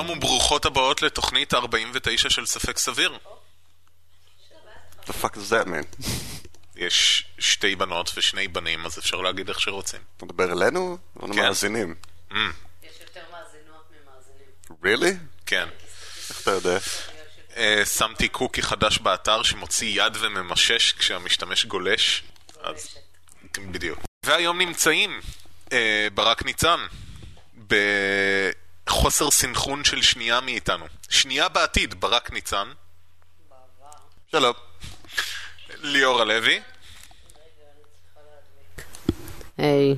שלום וברוכות הבאות לתוכנית 49 של ספק סביר. The fuck does that mean? יש שתי בנות ושני בנים, אז אפשר להגיד איך שרוצים. אתה מדבר אלינו? או כן. למאזינים? Mm, יש יותר מאזינות ממאזינים. really? כן. איך אתה יודע? אה, שמתי קוקי חדש באתר שמוציא יד וממשש כשהמשתמש גולש. אז בדיוק. והיום נמצאים אה, ברק ניצן בחוסר סנכרון של שנייה מאיתנו. שנייה בעתיד, ברק ניצן. שלום. ליאור הלוי. היי.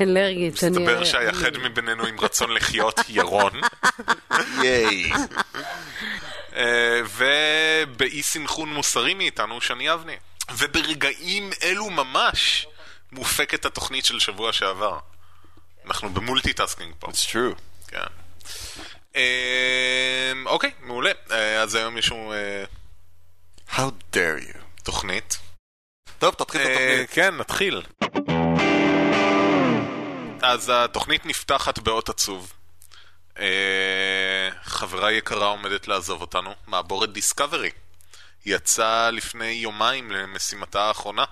אלרגית, אני... מסתבר שהיחד מבינינו עם רצון לחיות ירון. ייי. אה, ובאי סנכרון מוסרי מאיתנו שני אבני. וברגעים אלו ממש מופקת התוכנית של שבוע שעבר. אנחנו ב multitasking פה. It's true. כן. אה, אוקיי, מעולה. אה, אז היום יש לנו אה, How dare you. תוכנית. טוב, תתחיל את אה, התוכנית. כן, נתחיל. אז התוכנית נפתחת באות עצוב. חברה יקרה עומדת לעזוב אותנו, מעבורת דיסקאברי. יצאה לפני יומיים למשימתה האחרונה.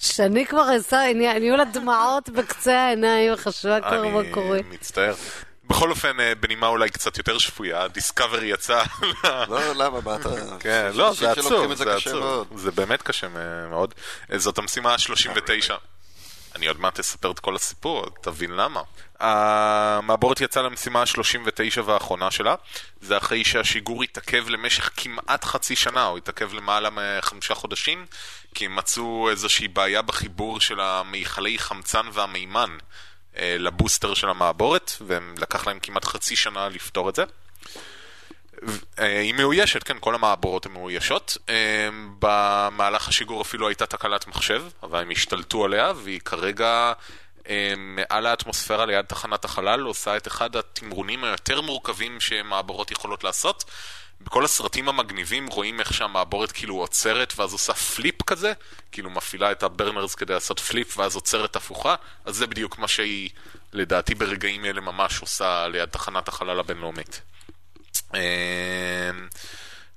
שני כבר נהיו לה דמעות בקצה העיניים, חשבה כבר מה אני קורה. מצטער. בכל אופן, אה, בנימה אולי קצת יותר שפויה, דיסקאברי יצא... לא, למה? מה אתה... כן, לא, זה עצוב, זה עצוב. זה באמת קשה מאוד. אה, זאת המשימה ה-39. אני עוד מעט אספר את כל הסיפור, תבין למה. המעבורת יצאה למשימה ה-39 והאחרונה שלה. זה אחרי שהשיגור התעכב למשך כמעט חצי שנה, או התעכב למעלה מחמישה חודשים, כי הם מצאו איזושהי בעיה בחיבור של המיכלי חמצן והמימן אה, לבוסטר של המעבורת, ולקח להם כמעט חצי שנה לפתור את זה. אה, היא מאוישת, כן, כל המעבורות הן מאוישות. אה, במהלך השיגור אפילו הייתה תקלת מחשב, אבל הם השתלטו עליה, והיא כרגע אה, מעל האטמוספירה ליד תחנת החלל, עושה את אחד התמרונים היותר מורכבים שמעבורות יכולות לעשות. בכל הסרטים המגניבים רואים איך שהמעבורת כאילו עוצרת ואז עושה flip כזה, כאילו מפעילה את ה burners כדי לעשות flip ואז עוצרת הפוכה, אז זה בדיוק מה שהיא לדעתי ברגעים אלה ממש עושה ליד תחנת החלל הבינלאומית.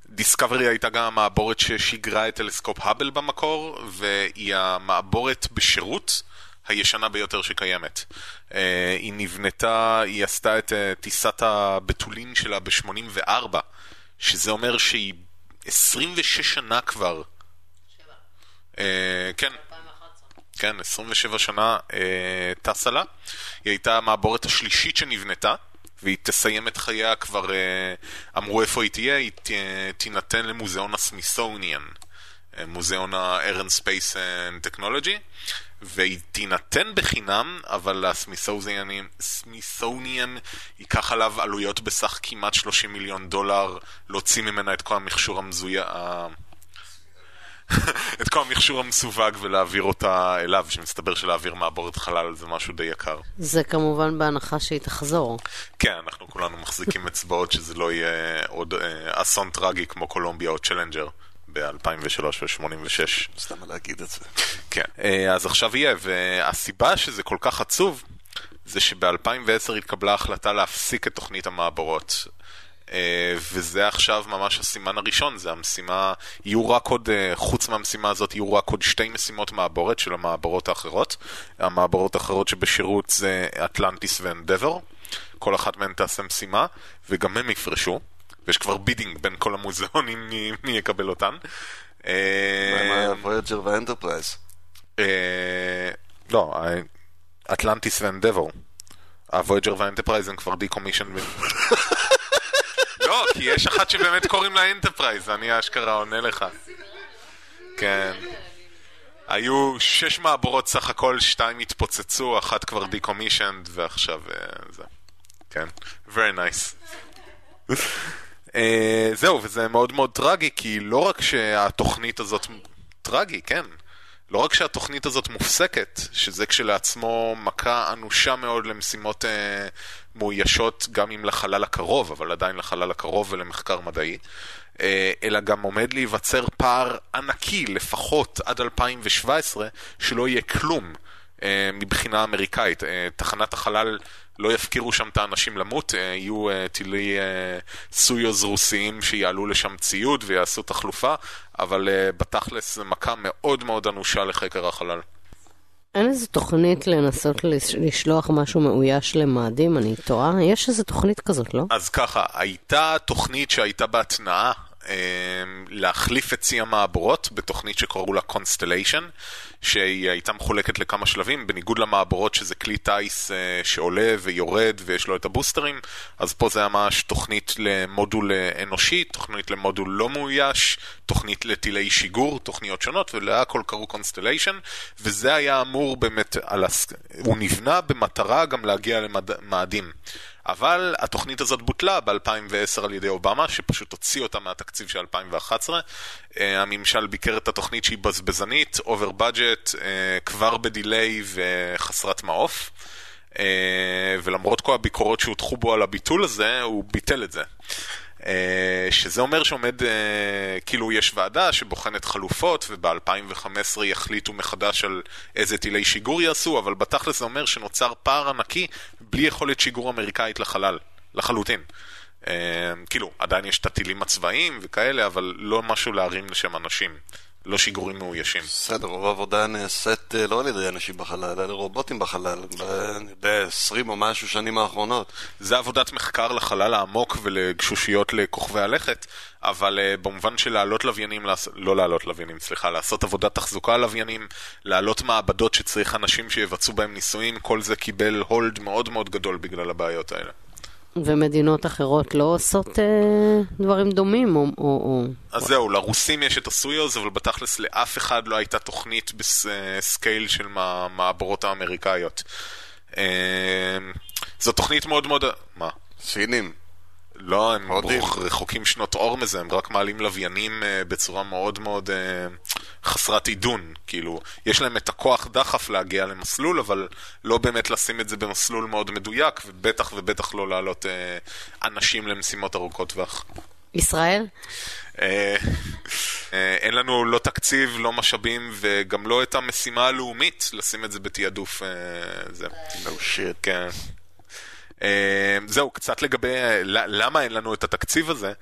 דיסקאברי הייתה גם המעבורת ששיגרה את טלסקופ האבל במקור, והיא המעבורת בשירות הישנה ביותר שקיימת. אה, היא נבנתה, היא עשתה את אה, טיסת הבתולין שלה ב-84, שזה אומר שהיא 26 שנה כבר. אה, כן, כן, 27 שנה אה, טסה לה. היא הייתה המעבורת השלישית שנבנתה, והיא תסיים את חייה כבר, אה, אמרו איפה היא תהיה, היא תינתן למוזיאון הסמית'וניאן, אה, מוזיאון ה-Air and Space and Technology, והיא תינתן בחינם, אבל הסמית'וניאן סמית'וניאן ייקח עליו עלויות בסך כמעט 30 מיליון דולר להוציא ממנה את כל המכשור המזויה... את כל המכשור המסווג ולהעביר אותה אליו, שמסתבר שלהעביר מעבורת חלל זה משהו די יקר. זה כמובן בהנחה שהיא תחזור. כן, אנחנו כולנו מחזיקים אצבעות שזה לא יהיה עוד אה, אסון טרגי כמו קולומביה או צ'לנג'ר ב-2003 ו-86. סתם להגיד את זה. כן. אה, אז עכשיו יהיה, והסיבה שזה כל כך עצוב, זה שב-2010 התקבלה החלטה להפסיק את תוכנית המעבורות. אה, וזה עכשיו ממש הסימן הראשון, זה המשימה, יהיו רק עוד, אה, חוץ מהמשימה הזאת, יהיו רק עוד שתי משימות מעבורת של המעבורות האחרות. המעבורות האחרות שבשירות זה אטלנטיס ואנדוור, כל אחת מהן תעשה משימה, וגם הם יפרשו, ויש כבר bidding בין כל המוזיאונים מי, מי יקבל אותן. אה, מה וויג'ר ואנטרפרייז? אה, לא, אטלנטיס ואנדוור. הוויג'ר והאנטרפרייז הם כבר decommissioned. לא, כי יש אחת שבאמת קוראים לה אנטרפרייז, אני אשכרה עונה לך. כן. היו שש מעבורות סך הכל, שתיים התפוצצו, אחת כבר decommissioned, ועכשיו אה, זה. כן. Very nice. אה, זהו, וזה מאוד מאוד טרגי, כי לא רק שהתוכנית הזאת... טרגי, כן. לא רק שהתוכנית הזאת מופסקת, שזה כשלעצמו מכה אנושה מאוד למשימות אה, מאוישות גם אם לחלל הקרוב, אבל עדיין לחלל הקרוב ולמחקר מדעי, אה, אלא גם עומד להיווצר פער ענקי, לפחות עד 2017, שלא יהיה כלום מבחינה אמריקאית. אה, תחנת החלל לא יפקירו שם את האנשים למות, אה, יהיו אה, טילי אה, סויוז רוסיים שיעלו לשם ציוד ויעשו תחלופה, אבל אה, בתכלס זה מכה מאוד מאוד אנושה לחקר החלל. אין איזה תוכנית לנסות לש- לשלוח משהו מאויש למאדים, אני טועה? יש איזה תוכנית כזאת, לא? אז ככה, הייתה תוכנית שהייתה בהתנעה אה, להחליף את צי המעבורות בתוכנית שקראו לה קונסטליישן, שהיא הייתה מחולקת לכמה שלבים, בניגוד למעבורות שזה כלי טיס אה, שעולה ויורד ויש לו את הבוסטרים, אז פה זה ממש תוכנית למודול אה, אנושי, תוכנית למודול לא מאויש, תוכנית לטילי שיגור, תוכניות שונות, ולהכל קראו קונסטליישן, וזה היה אמור באמת, על הס... הוא נבנה במטרה גם להגיע למאדים. אבל התוכנית הזאת בוטלה ב-2010 על ידי אובמה, שפשוט הוציא אותה מהתקציב של 2011. אה, הממשל ביקר את התוכנית שהיא בזבזנית, over budget, אה, כבר ב delay וחסרת מעוף. אה, ולמרות כל הביקורות שהוטחו בו על הביטול הזה, הוא ביטל את זה. Uh, שזה אומר שעומד, uh, כאילו יש ועדה שבוחנת חלופות וב-2015 יחליטו מחדש על איזה טילי שיגור יעשו, אבל בתכלס זה אומר שנוצר פער ענקי בלי יכולת שיגור אמריקאית לחלל, לחלוטין. Uh, כאילו, עדיין יש את הטילים הצבאיים וכאלה, אבל לא משהו להרים לשם אנשים, לא שיגורים מאוישים. בסדר, רוב העבודה נעשית אה, לא על ידי אנשים בחלל, אלא רובוטים בחלל, ב-20 או משהו שנים האחרונות. זה עבודת מחקר לחלל העמוק ולגשושיות לכוכבי הלכת, אבל uh, במובן של להעלות לוויינים. לא להעלות לוויינים, סליחה, לעשות עבודת תחזוקה לוויינים, להעלות מעבדות שצריך אנשים שיבצעו בהם ניסויים, כל זה קיבל הולד מאוד מאוד גדול בגלל הבעיות האלה. ומדינות אחרות לא עושות אה, דברים דומים, או... או, או... אז זהו, לרוסים יש את הסויוז, אבל בתכלס לאף אחד לא הייתה תוכנית בסקייל של מע- מעבורות האמריקאיות. אה, זו תוכנית מאוד מאוד... מה? סינים. לא, הם. רוח- רחוקים שנות אור מזה, הם רק מעלים לוויינים אה, בצורה מאוד מאוד אה, חסרת עידון. כאילו, יש להם את הכוח דחף להגיע למסלול, אבל לא באמת לשים את זה במסלול מאוד מדויק, ובטח ובטח לא להעלות אה, אנשים למשימות ארוכות טווח. ישראל? אין לנו לא תקציב, לא משאבים, וגם לא את המשימה הלאומית לשים את זה בתעדוף. זה. No shit. כן. אה, זהו, קצת לגבי אה, למה אין לנו את התקציב הזה.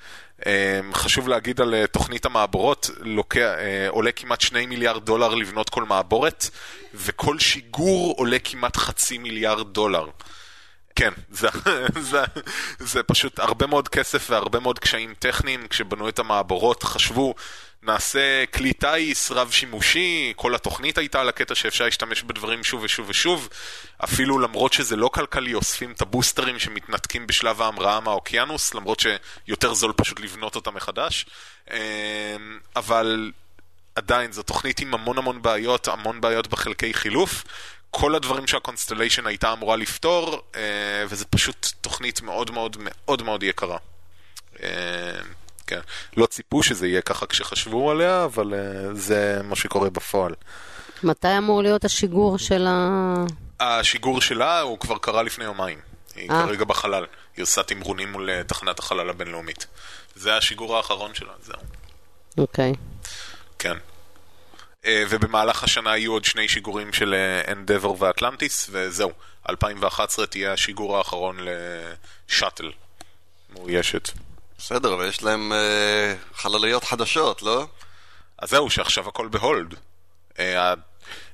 אה, חשוב להגיד על תוכנית המעבורות, לוקח, עולה כמעט שני מיליארד דולר לבנות כל מעבורת, וכל שיגור עולה כמעט חצי מיליארד דולר. כן, זה, זה, זה פשוט הרבה מאוד כסף והרבה מאוד קשיים טכניים. כשבנו את המעבורות חשבו, נעשה כלי טיס רב שימושי, כל התוכנית הייתה על הקטע שאפשר להשתמש בדברים שוב ושוב ושוב. אפילו למרות שזה לא כלכלי, אוספים את הבוסטרים שמתנתקים בשלב ההמראה מהאוקיינוס, למרות שיותר זול פשוט לבנות אותם מחדש. אמ, אבל עדיין, זו תוכנית עם המון המון בעיות, המון בעיות בחלקי חילוף. כל הדברים שהקונסטליישן הייתה אמורה לפתור, אה, וזה פשוט תוכנית מאוד מאוד מאוד מאוד יקרה. כן. לא ציפו שזה יהיה ככה כשחשבו עליה, אבל אה, זה מה שקורה בפועל. מתי אמור להיות השיגור של ה... השיגור שלה הוא כבר קרה לפני יומיים. היא אה. כרגע בחלל. היא עושה תמרונים מול אה, תחנת החלל הבינלאומית. זה השיגור האחרון שלה, זהו. אוקיי. כן. אה, ובמהלך השנה יהיו עוד שני שיגורים של אנדבר ואטלנטיס, וזהו. 2011 תהיה השיגור האחרון לשאטל. מאוישת. בסדר, אבל יש להם אה, חלליות חדשות, לא? אז זהו, שעכשיו הכל ב hold. אה,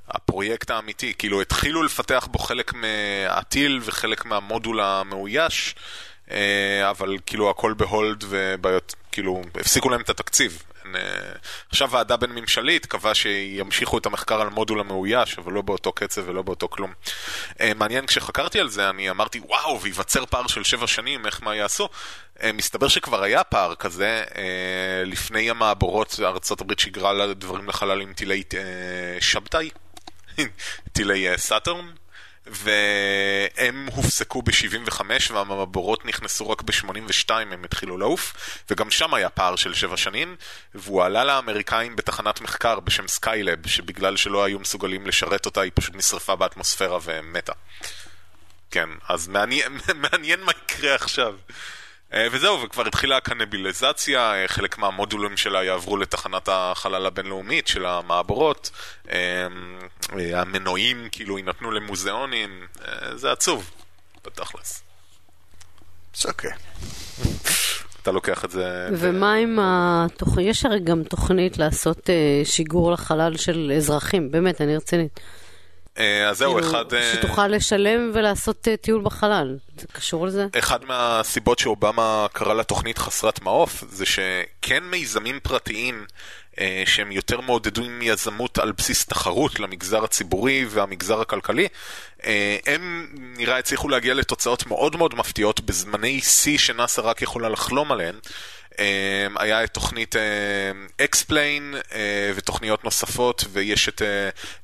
הפרויקט האמיתי, כאילו התחילו לפתח בו חלק מהטיל וחלק מהמודול המאויש, אה, אבל כאילו הכל ב hold ובעיות, כאילו הפסיקו להם את התקציב. אין, אה, עכשיו ועדה בין ממשלית קבעה שימשיכו את המחקר על מודול המאויש, אבל לא באותו קצב ולא באותו כלום. אה, מעניין, כשחקרתי על זה, אני אמרתי, וואו, וייווצר פער של שבע שנים, איך מה יעשו? אה, מסתבר שכבר היה פער כזה, לפני המעבורות ארה"ב שיגרה דברים לחלל עם טילי שבתאי, טילי סאטרן. והם הופסקו ב-75 והמעבורות נכנסו רק ב-82, הם התחילו לעוף, וגם שם היה פער של שבע שנים, והוא עלה לאמריקאים בתחנת מחקר בשם סקיילב, שבגלל שלא היו מסוגלים לשרת אותה, היא פשוט נשרפה באטמוספירה ומתה. כן, אז מעניין, מעניין מה יקרה עכשיו. אה, וזהו, וכבר התחילה הקנביליזציה, אה, חלק מהמודולים שלה יעברו לתחנת החלל הבינלאומית של המעבורות, אה, המנועים כאילו יינתנו למוזיאונים, זה עצוב, בתכלס. זה אוקיי. אתה לוקח את זה... ומה עם התוכנית? יש הרי גם תוכנית לעשות שיגור לחלל של אזרחים, באמת, אני רצינית. אה, אז זהו, כאילו, אחד... אה, שתוכל לשלם ולעשות אה, טיול בחלל, זה קשור לזה? אחד מהסיבות שאובמה קרא לתוכנית חסרת מעוף, זה שכן מיזמים פרטיים שהם יותר מעודדים יזמות על בסיס תחרות למגזר הציבורי והמגזר הכלכלי, הם נראה הצליחו להגיע לתוצאות מאוד מאוד מפתיעות בזמני שיא שנאס"א רק יכולה לחלום עליהן. אמ, היה את תוכנית X Prize אמ, אה, ותוכניות נוספות, ויש את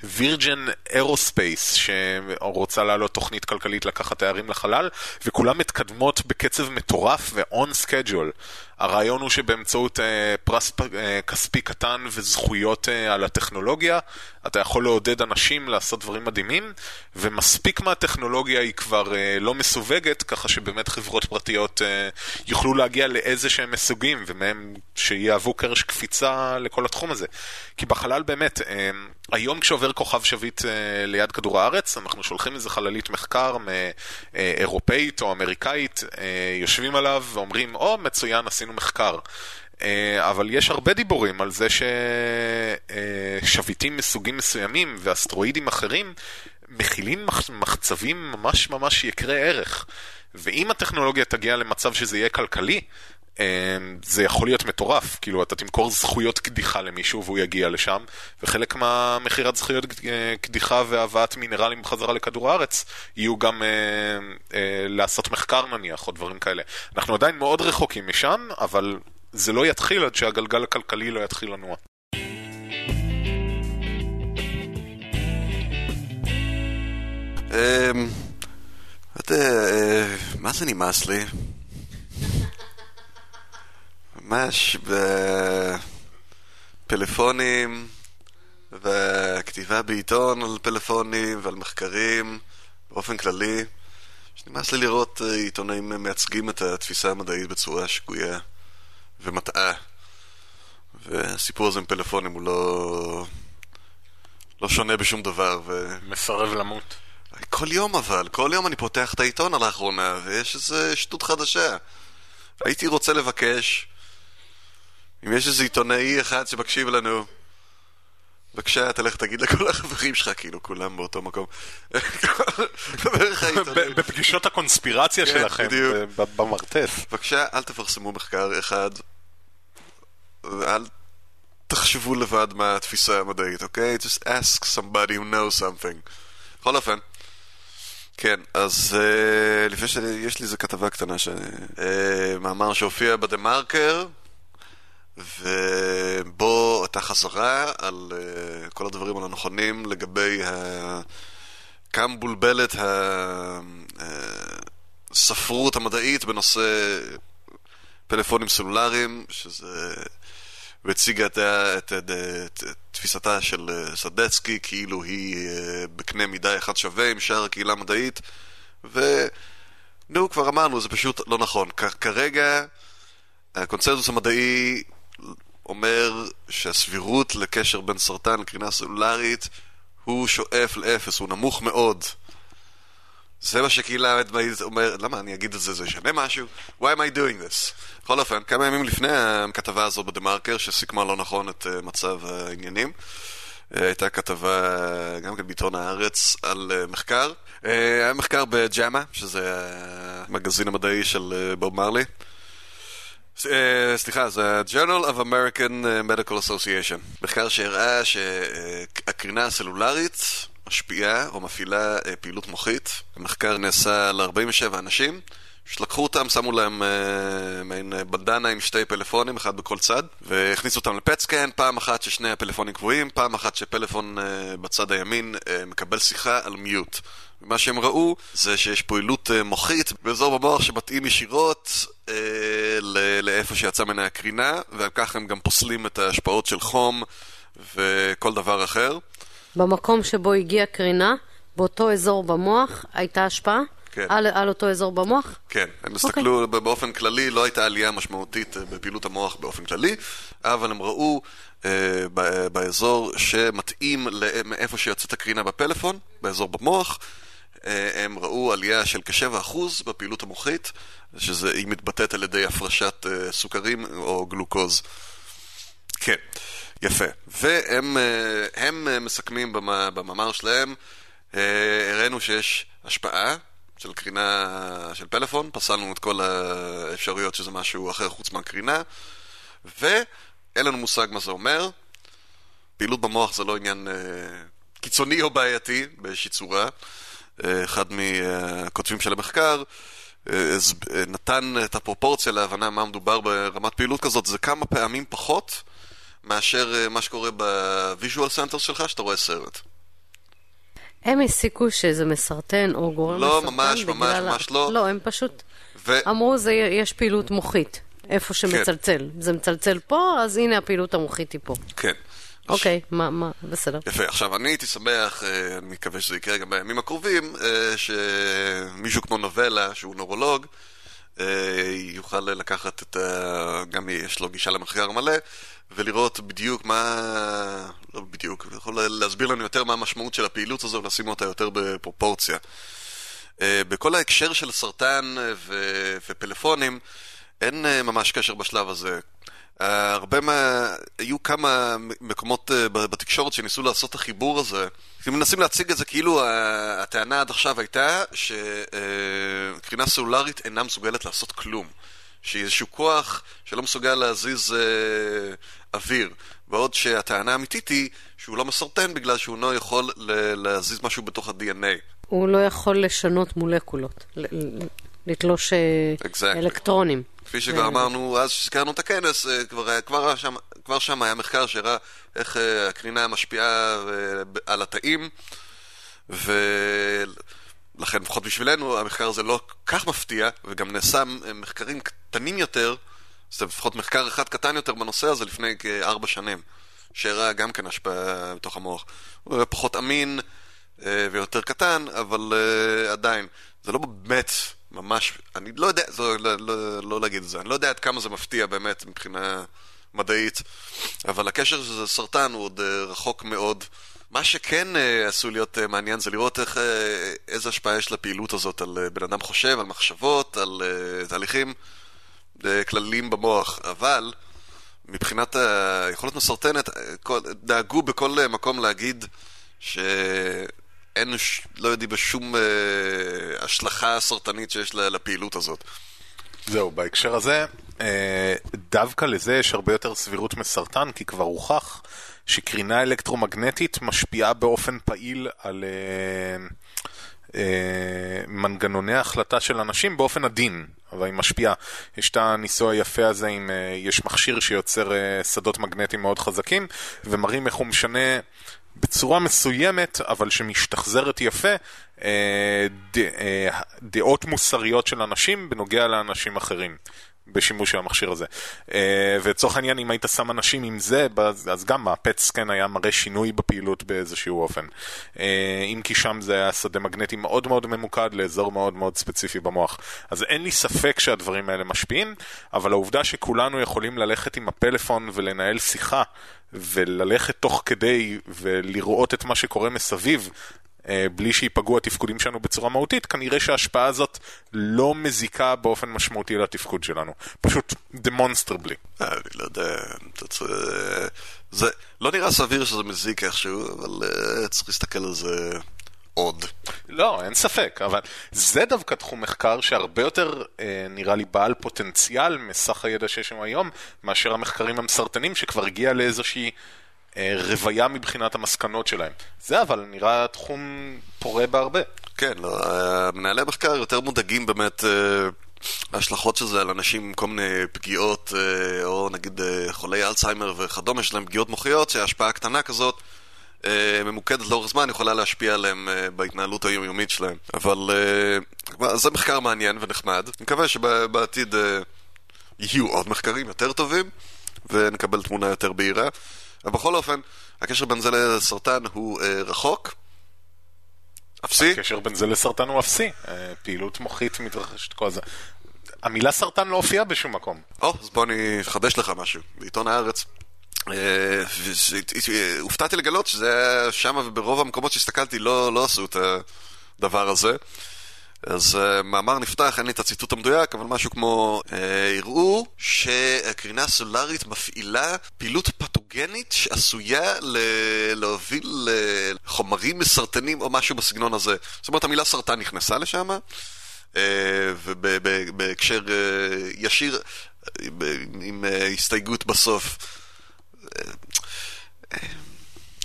וירג'ן אה, אירוספייס, שרוצה להעלות תוכנית כלכלית לקחת תיירים לחלל, וכולן מתקדמות בקצב מטורף ו-on schedule. הרעיון הוא שבאמצעות אה, פרס אה, כספי קטן וזכויות אה, על הטכנולוגיה, אתה יכול לעודד אנשים לעשות דברים מדהימים, ומספיק מהטכנולוגיה היא כבר אה, לא מסווגת, ככה שבאמת חברות פרטיות אה, יוכלו להגיע לאיזה שהם מסוגים, ומהם שיהוו קרש קפיצה לכל התחום הזה. כי בחלל באמת, אה, היום כשעובר כוכב שביט אה, ליד כדור הארץ, אנחנו שולחים איזה חללית מחקר אירופאית או אמריקאית, אה, יושבים עליו ואומרים, או, oh, מצוין, עשינו מחקר. אה, אבל יש הרבה דיבורים על זה ששביטים מסוגים מסוימים ואסטרואידים אחרים מכילים מחצבים ממש ממש יקרי ערך. ואם הטכנולוגיה תגיע למצב שזה יהיה כלכלי, זה יכול להיות מטורף, כאילו אתה תמכור זכויות קדיחה למישהו והוא יגיע לשם, וחלק מהמכירת זכויות אה, קדיחה והבאת מינרלים בחזרה לכדור הארץ יהיו גם אה, אה, לעשות מחקר נניח, או דברים כאלה. אנחנו עדיין מאוד רחוקים משם, אבל זה לא יתחיל עד שהגלגל הכלכלי לא יתחיל לנוע. אמ, אה, מה זה נמאס לי? ממש בפלאפונים וכתיבה בעיתון על פלאפונים ועל מחקרים באופן כללי שנמאס לי לראות אה, עיתונאים מייצגים את התפיסה המדעית בצורה שגויה ומטעה. והסיפור הזה עם פלאפונים הוא לא... לא שונה בשום דבר ו... מסרב למות. כל יום אבל, כל יום אני פותח את העיתון על האחרונה ויש איזה שטות חדשה. הייתי רוצה לבקש אם יש איזה עיתונאי אחד שמקשיב לנו, בבקשה, תלך תגיד לכל החברים שלך, כאילו, כולם באותו מקום. בפגישות הקונספירציה כן, שלכם, במרתף. בבקשה, אל תפרסמו מחקר אחד, ואל תחשבו לבד מה התפיסה המדעית, אוקיי? Just ask somebody who knows something. בכל אופן. כן, אז uh, לפני ש... יש לי איזה כתבה קטנה, ש... uh, מאמר שהופיע בדה מרקר, ובו הייתה חזרה על uh, כל הדברים הלא נכונים לגבי ה... כמה מבולבלת הספרות המדעית בנושא פלאפונים סלולריים, שזה... והציגה את, את, את, את תפיסתה של אה, סדצקי כאילו היא אה, בקנה מידה אחד שווה עם שאר הקהילה המדעית ונו, כבר אמרנו, זה פשוט לא נכון. כרגע הקונצנזוס המדעי אומר שהסבירות לקשר בין סרטן לקרינה סלולרית הוא שואף לאפס, הוא נמוך מאוד. זה מה שקהילה המדעית אומר, למה אני אגיד את זה, זה ישנה משהו? Why am I doing this? בכל אופן, כמה ימים לפני הכתבה הזו בדה מרקר, שסיכמה לא נכון את אה, מצב העניינים, אה, הייתה כתבה גם כן בעיתון הארץ על אה, מחקר. היה מחקר בג'אמה, שזה המגזין המדעי של בוב מרלי. סליחה, זה ה-Journal of American Medical Association. מחקר שהראה שהקרינה הסלולרית משפיעה או מפעילה פעילות מוחית. המחקר נעשה על 47 אנשים. שלקחו אותם, שמו להם אה, מעין בנדנה עם שתי פלאפונים, אחד בכל צד, והכניסו אותם לפטסקן, פעם אחת ששני הפלאפונים קבועים, פעם אחת שפלאפון אה, בצד הימין אה, מקבל שיחה על מיוט. ומה שהם ראו זה שיש פעילות אה, מוחית באזור במוח שמתאים ישירות אה, לאיפה שיצא ממנה הקרינה, וכך הם גם פוסלים את ההשפעות של חום וכל דבר אחר. במקום שבו הגיעה קרינה, באותו אזור במוח, הייתה השפעה? כן. על, על אותו אזור במוח? כן, הם הסתכלו okay. באופן כללי, לא הייתה עלייה משמעותית אה, בפעילות המוח באופן כללי, אבל הם ראו אה, באזור שמתאים מאיפה שיוצאת הקרינה בפלאפון, באזור במוח, אה, הם ראו עלייה של כ-7% בפעילות המוחית, שהיא מתבטאת על ידי הפרשת אה, סוכרים או גלוקוז. כן, יפה. והם אה, הם מסכמים במאמר שלהם, הראינו שיש השפעה של קרינה של פלאפון, פסלנו את כל האפשרויות שזה משהו אחר חוץ מהקרינה, ואין לנו מושג מה זה אומר. פעילות במוח זה לא עניין קיצוני או בעייתי באיזושהי צורה. אחד מהכותבים של המחקר, אה, נתן את הפרופורציה להבנה מה מדובר ברמת פעילות כזאת, זה כמה פעמים פחות מאשר אה, מה שקורה ב visual center שלך, שאתה רואה סרט. הם הסיקו שזה מסרטן או גורם לא, מסרטן ממש, בגלל... ממש, ממש לא. לא, הם פשוט ו... אמרו, זה, יש פעילות מוחית, איפה שמצלצל. כן. זה מצלצל פה, אז הנה הפעילות המוחית היא פה. כן. אוקיי, מה, מה, בסדר. יפה, עכשיו אני הייתי שמח, אה, אני מקווה שזה יקרה גם בימים הקרובים, אה, שמישהו כמו נובלה, שהוא נורולוג, אה, יוכל לקחת את ה... גם יש לו גישה למחקר מלא, ולראות בדיוק מה... לא בדיוק, הוא יכול להסביר לנו יותר מה המשמעות של הפעילות הזו ולשים אותה יותר בפרופורציה. בכל ההקשר של סרטן ו... ופלאפונים, אין ממש קשר בשלב הזה. אה, הרבה מה... היו כמה מקומות uh, בתקשורת שניסו לעשות את החיבור הזה. הם מנסים להציג את זה כאילו uh, הטענה עד עכשיו הייתה שקרינה סלולרית אינה מסוגלת לעשות כלום. שהיא איזשהו כוח שלא מסוגל להזיז uh, אוויר. בעוד שהטענה האמיתית היא שהוא לא מסרטן בגלל שהוא לא יכול להזיז משהו בתוך ה-DNA. הוא לא יכול לשנות מולקולות, לתלוש exactly. אלקטרונים. כפי שכבר אמרנו אז שהזכרנו את הכנס, אה, כבר, כבר, שם, כבר שם היה מחקר שהראה איך אה, הקרינה משפיעה אה, על התאים, ולכן לפחות בשבילנו המחקר הזה לא כך מפתיע, וגם נעשה מחקרים קטנים יותר, זה לפחות מחקר אחד קטן יותר בנושא הזה לפני כארבע שנים, שהראה גם כן השפעה בתוך המוח. הוא היה פחות אמין ויותר קטן, אבל עדיין, זה לא באמת ממש, אני לא יודע, זו, לא, לא, לא להגיד את זה, אני לא יודע עד כמה זה מפתיע באמת מבחינה מדעית, אבל הקשר של סרטן הוא עוד uh, רחוק מאוד. מה שכן uh, עשוי להיות uh, מעניין זה לראות איך, איזה השפעה יש לפעילות הזאת על בן אדם חושב, על מחשבות, על תהליכים כלליים במוח, אבל מבחינת היכולת מסרטנת, דאגו בכל מקום להגיד ש... אין, לא יודעים בשום אה, השלכה סרטנית שיש לפעילות הזאת. זהו, בהקשר הזה, אה, דווקא לזה יש הרבה יותר סבירות מסרטן, כי כבר הוכח שקרינה אלקטרומגנטית משפיעה באופן פעיל על אה, אה, מנגנוני ההחלטה של אנשים באופן עדין, אבל היא משפיעה. יש את הניסוי היפה הזה עם, אה, יש מכשיר שיוצר אה, שדות מגנטיים מאוד חזקים, ומראים איך הוא משנה בצורה מסוימת, אבל שמשתחזרת יפה, אה, אה, דעות מוסריות של אנשים בנוגע לאנשים אחרים. בשימוש של המכשיר הזה. אה, ולצורך העניין, אם היית שם אנשים עם זה, אז גם הפט סקן היה מראה שינוי בפעילות באיזשהו אופן. אם כי שם זה היה שדה מגנטי מאוד מאוד ממוקד לאזור מאוד מאוד ספציפי במוח. אז אין לי ספק שהדברים האלה משפיעים, אבל העובדה שכולנו יכולים ללכת עם הפלאפון ולנהל שיחה וללכת תוך כדי ולראות את מה שקורה מסביב, אה, בלי שייפגעו התפקודים שלנו בצורה מהותית, כנראה שההשפעה הזאת לא מזיקה באופן משמעותי לתפקוד שלנו. פשוט demonstrably. אה, אני לא יודע, זה לא נראה סביר שזה מזיק איכשהו, אבל אה, צריך להסתכל על זה עוד. לא, אין ספק, אבל זה דווקא תחום מחקר שהרבה יותר אה, נראה לי בעל פוטנציאל מסך הידע שיש שם היום, מאשר המחקרים המסרטנים שכבר הגיע לאיזושהי אה, רוויה מבחינת המסקנות שלהם. זה אבל נראה תחום פורה בהרבה. כן, לא, מנהלי המחקר יותר מודאגים באמת... אה... ההשלכות של זה על אנשים עם כל מיני פגיעות, אה, או נגיד אה, חולי אלצהיימר וכדומה, יש להם פגיעות מוחיות, שהשפעה קטנה כזאת אה, ממוקדת לאורך זמן יכולה להשפיע עליהם אה, בהתנהלות היומיומית שלהם. אבל אה, זה מחקר מעניין ונחמד. אני מקווה שבעתיד יהיו עוד מחקרים יותר טובים ונקבל תמונה יותר בהירה. אבל בכל אופן, הקשר בין זה לסרטן הוא רחוק, אפסי? הקשר בין זה לסרטן הוא אפסי. אה, פעילות מוחית מתרחשת כל זה. המילה סרטן לא הופיעה בשום מקום. או, אז בוא אני אחדש לך משהו. בעיתון הארץ. אה, הופתעתי לגלות שזה שם וברוב המקומות שהסתכלתי לא, לא עשו את הדבר הזה. אז uh, מאמר נפתח, אין לי את הציטוט המדויק, אבל משהו כמו uh, הראו שהקרינה הסולארית מפעילה פעילות פתוגנית שעשויה ל- להוביל לחומרים מסרטנים או משהו בסגנון הזה. זאת אומרת, המילה סרטן נכנסה לשם, uh, ובהקשר uh, ישיר, uh, עם uh, הסתייגות בסוף.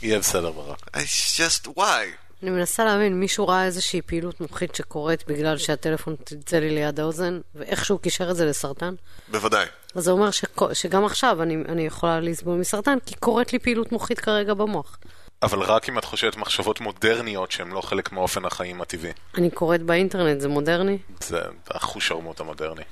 יהיה בסדר ברק. It's just why? אני מנסה להבין, מישהו ראה איזושהי פעילות מוחית שקורית בגלל שהטלפון צלצל לי ליד האוזן, ואיכשהו קישר את זה לסרטן? בוודאי. אז זה אומר שכ- שגם עכשיו אני, אני יכולה לסבול מסרטן, כי קורית לי פעילות מוחית כרגע במוח. אבל רק אם את חושבת מחשבות מודרניות שהן לא חלק מאופן החיים הטבעי. אני קוראת באינטרנט, זה מודרני? זה החוש שרמוט המודרני.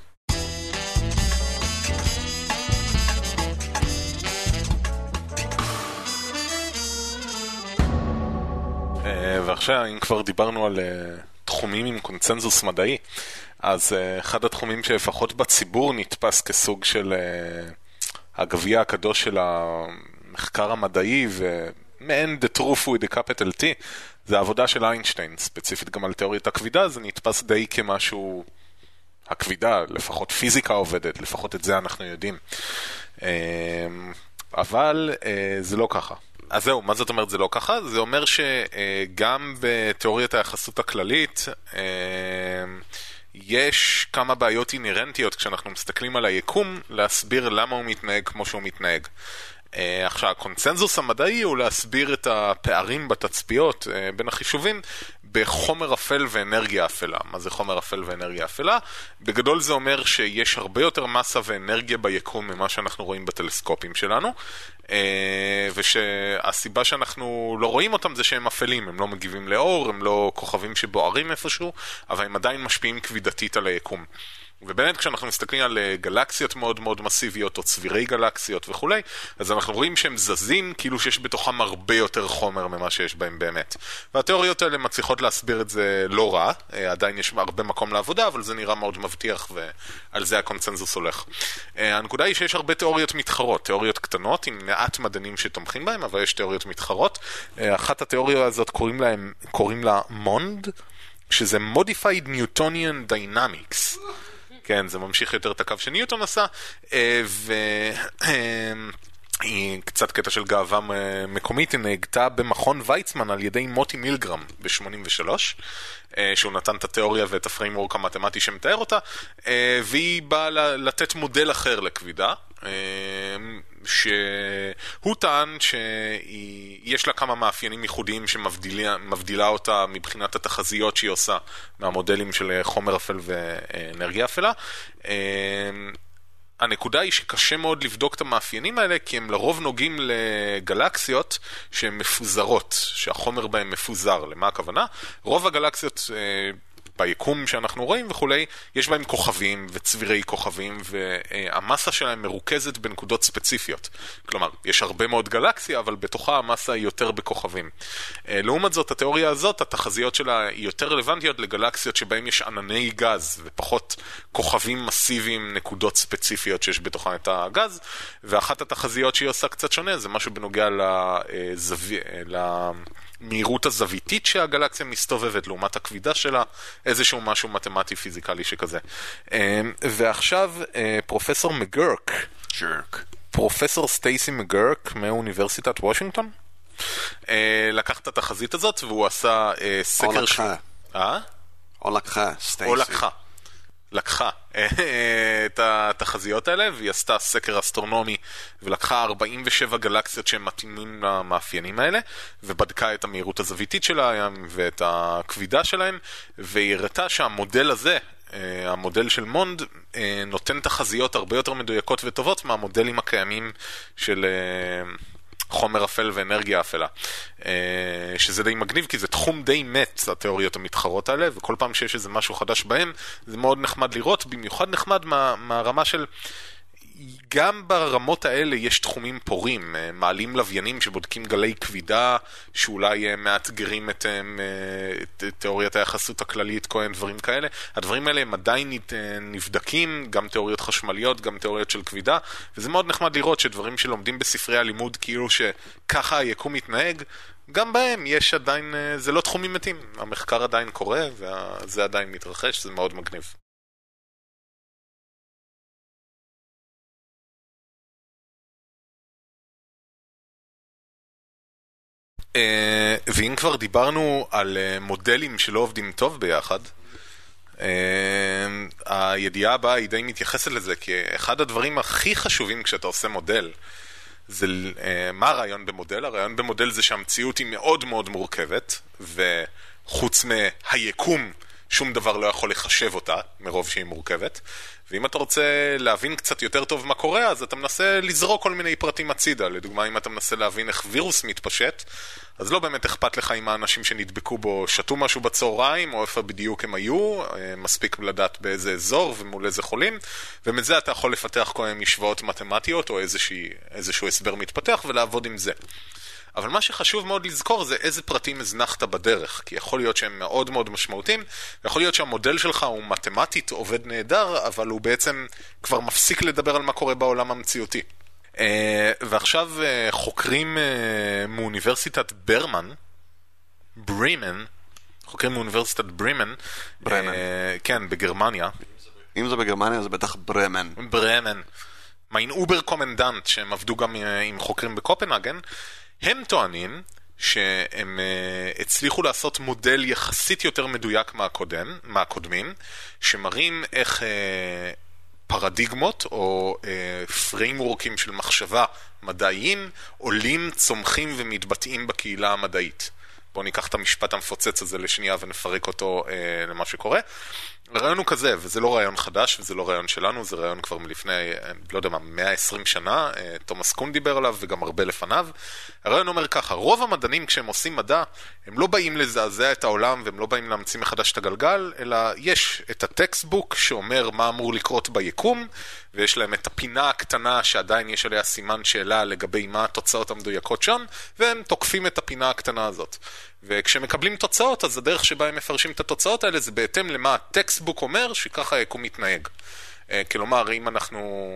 ועכשיו, אם כבר דיברנו על uh, תחומים עם קונצנזוס מדעי, אז uh, אחד התחומים שלפחות בציבור נתפס כסוג של הגביע הקדוש של המחקר המדעי ומעין the truth with the capital T, זה העבודה של איינשטיין, ספציפית גם על תיאוריית הכבידה, זה נתפס די כמשהו... הכבידה, לפחות פיזיקה עובדת, לפחות את זה אנחנו יודעים. אבל זה לא ככה. אז זהו, מה זאת אומרת זה לא ככה? זה אומר שגם בתיאוריית היחסות הכללית אה, יש כמה בעיות אינהרנטיות כשאנחנו מסתכלים על היקום להסביר למה הוא מתנהג כמו שהוא מתנהג. Uh, עכשיו, הקונצנזוס המדעי הוא להסביר את הפערים בתצפיות uh, בין החישובים בחומר אפל ואנרגיה אפלה. מה זה חומר אפל ואנרגיה אפלה? בגדול זה אומר שיש הרבה יותר מסה ואנרגיה ביקום ממה שאנחנו רואים בטלסקופים שלנו, ושהסיבה שאנחנו לא רואים אותם זה שהם אפלים, הם לא מגיבים לאור, הם לא כוכבים שבוערים איפשהו, אבל הם עדיין משפיעים כבידתית על היקום. ובאמת כשאנחנו מסתכלים על אה, גלקסיות מאוד מאוד מסיביות או צבירי גלקסיות וכולי, אז אנחנו רואים שהם זזים כאילו שיש בתוכם הרבה יותר חומר ממה שיש בהם באמת. והתיאוריות האלה מצליחות להסביר את זה לא רע, אה, עדיין יש הרבה מקום לעבודה, אבל זה נראה מאוד מבטיח ועל זה הקונצנזוס הולך. אה, הנקודה היא שיש הרבה תיאוריות מתחרות, תיאוריות קטנות עם מעט מדענים שתומכים בהם, אבל יש תיאוריות מתחרות. אחת התיאוריות הזאת קוראים, להם, קוראים לה מונד, שזה Modified Newtonian Dynamics. כן, זה ממשיך יותר את הקו שניוטון עשה, אה, ו... אה, היא קצת קטע של גאווה מקומית, היא נהגתה במכון ויצמן על ידי מוטי מילגרם ב-83, אה, שהוא נתן את התיאוריה ואת ה framework המתמטי שמתאר אותה, והיא באה לתת מודל אחר לכבידה, שהוא טען שיש לה כמה מאפיינים ייחודיים שמבדילה אותה מבחינת התחזיות שהיא עושה מהמודלים של חומר אפל ואנרגיה אפלה. הנקודה היא שקשה מאוד לבדוק את המאפיינים האלה, כי הם לרוב נוגעים לגלקסיות שהן מפוזרות, שהחומר בהן מפוזר. למה הכוונה? רוב הגלקסיות ביקום שאנחנו רואים וכולי, יש בהם כוכבים וצבירי כוכבים, והמסה שלהם מרוכזת בנקודות ספציפיות. כלומר, יש הרבה מאוד גלקסיה, אבל בתוכה המסה היא יותר בכוכבים. אה, לעומת זאת, התיאוריה הזאת, התחזיות שלה היא יותר רלוונטיות לגלקסיות שבהם יש ענני גז, ופחות כוכבים מסיביים, נקודות ספציפיות שיש בתוכן את הגז, ואחת התחזיות שהיא עושה קצת שונה, זה משהו בנוגע לזווי... המהירות הזוויתית שהגלקסיה מסתובבת לעומת הכבידה שלה, איזשהו משהו מתמטי פיזיקלי שכזה. אמ, ועכשיו אה, פרופסור מגרק, ג'רק, פרופסור סטייסי מגרק מאוניברסיטת וושינגטון, אה, לקח את התחזית הזאת והוא עשה אה, סקר... או לקחה. אה? או לקחה, סטייסי. או לקחה. לקחה אה, את התחזיות האלה והיא עשתה סקר אסטרונומי ולקחה 47 גלקסיות שהן מתאימים למאפיינים האלה ובדקה את המהירות הזוויתית שלהם ואת הכבידה שלהם והיא הראתה שהמודל הזה, אה, המודל של מונד, אה, נותן תחזיות הרבה יותר מדויקות וטובות מהמודלים הקיימים של חומר אפל ואנרגיה אפלה. אה, שזה די מגניב, כי זה תחום די מת, התיאוריות המתחרות האלה, וכל פעם שיש איזה משהו חדש בהם, זה מאוד נחמד לראות, במיוחד נחמד מה, מהרמה של... גם ברמות האלה יש תחומים פורים, אה, מעלים לוויינים שבודקים גלי כבידה שאולי אה, מאתגרים את, אה, את תיאוריית היחסות הכללית, כל מיני דברים כאלה. הדברים האלה הם עדיין נבדקים, גם תיאוריות חשמליות, גם תיאוריות של כבידה, וזה מאוד נחמד לראות שדברים שלומדים בספרי הלימוד כאילו שככה היקום מתנהג, גם בהם יש עדיין, זה לא תחומים מתים, המחקר עדיין קורה וזה עדיין מתרחש, זה מאוד מגניב. ואם כבר דיברנו על אה, מודלים שלא עובדים טוב ביחד, אה, הידיעה הבאה היא די מתייחסת לזה, כי אחד הדברים הכי חשובים כשאתה עושה מודל, זה מה הרעיון במודל? הרעיון במודל זה שהמציאות היא מאוד מאוד מורכבת, וחוץ מהיקום, שום דבר לא יכול לחשב אותה, מרוב שהיא מורכבת. ואם אתה רוצה להבין קצת יותר טוב מה קורה, אז אתה מנסה לזרוק כל מיני פרטים הצידה. לדוגמה, אם אתה מנסה להבין איך וירוס מתפשט, אז לא באמת אכפת לך אם האנשים שנדבקו בו שתו משהו בצהריים, או איפה בדיוק הם היו, אה, מספיק לדעת באיזה אזור ומול איזה חולים, ומזה אתה יכול לפתח כל מיני משוואות מתמטיות, או איזושהי, איזשהו הסבר מתפתח, ולעבוד עם זה. אבל מה שחשוב מאוד לזכור זה איזה פרטים הזנחת בדרך, כי יכול להיות שהם מאוד מאוד משמעותיים, ויכול להיות שהמודל שלך הוא מתמטית עובד נהדר, אבל הוא בעצם כבר מפסיק לדבר על מה קורה בעולם המציאותי. אה, ועכשיו אה, חוקרים אה, מאוניברסיטת ברמן, ברימן, חוקרים מאוניברסיטת ברימן, ברמן, כן, בגרמניה. אם זה בגרמניה זה בטח ברמן. ברמן. mein Oberkommandant, שהם עבדו גם עם חוקרים בקופנהגן, הם טוענים שהם אה, הצליחו לעשות מודל יחסית יותר מדויק מהקודם, מהקודמים, שמראים איך אה, פרדיגמות או פריימורקים של מחשבה מדעיים עולים, צומחים ומתבטאים בקהילה המדעית. בואו ניקח את המשפט המפוצץ הזה לשנייה ונפרק אותו uh, למה שקורה. הרעיון הוא כזה, וזה לא רעיון חדש וזה לא רעיון שלנו, זה רעיון כבר מלפני, לא יודע מה, 120 שנה, אה, תומאס קון דיבר עליו וגם הרבה לפניו. הרעיון אומר ככה, רוב המדענים כשהם עושים מדע, הם לא באים לזעזע את העולם והם לא באים להמציא מחדש את הגלגל, אלא יש את הטקסטבוק שאומר מה אמור לקרות ביקום, ויש להם את הפינה הקטנה שעדיין יש עליה סימן שאלה לגבי מה התוצאות המדויקות שם, והם תוקפים את הפינה הקטנה הזאת. וכשמקבלים תוצאות, אז הדרך שבה הם מפרשים את התוצאות האלה זה בהתאם למה הטקסטבוק אומר שככה היקום מתנהג. אה, כלומר, אם אנחנו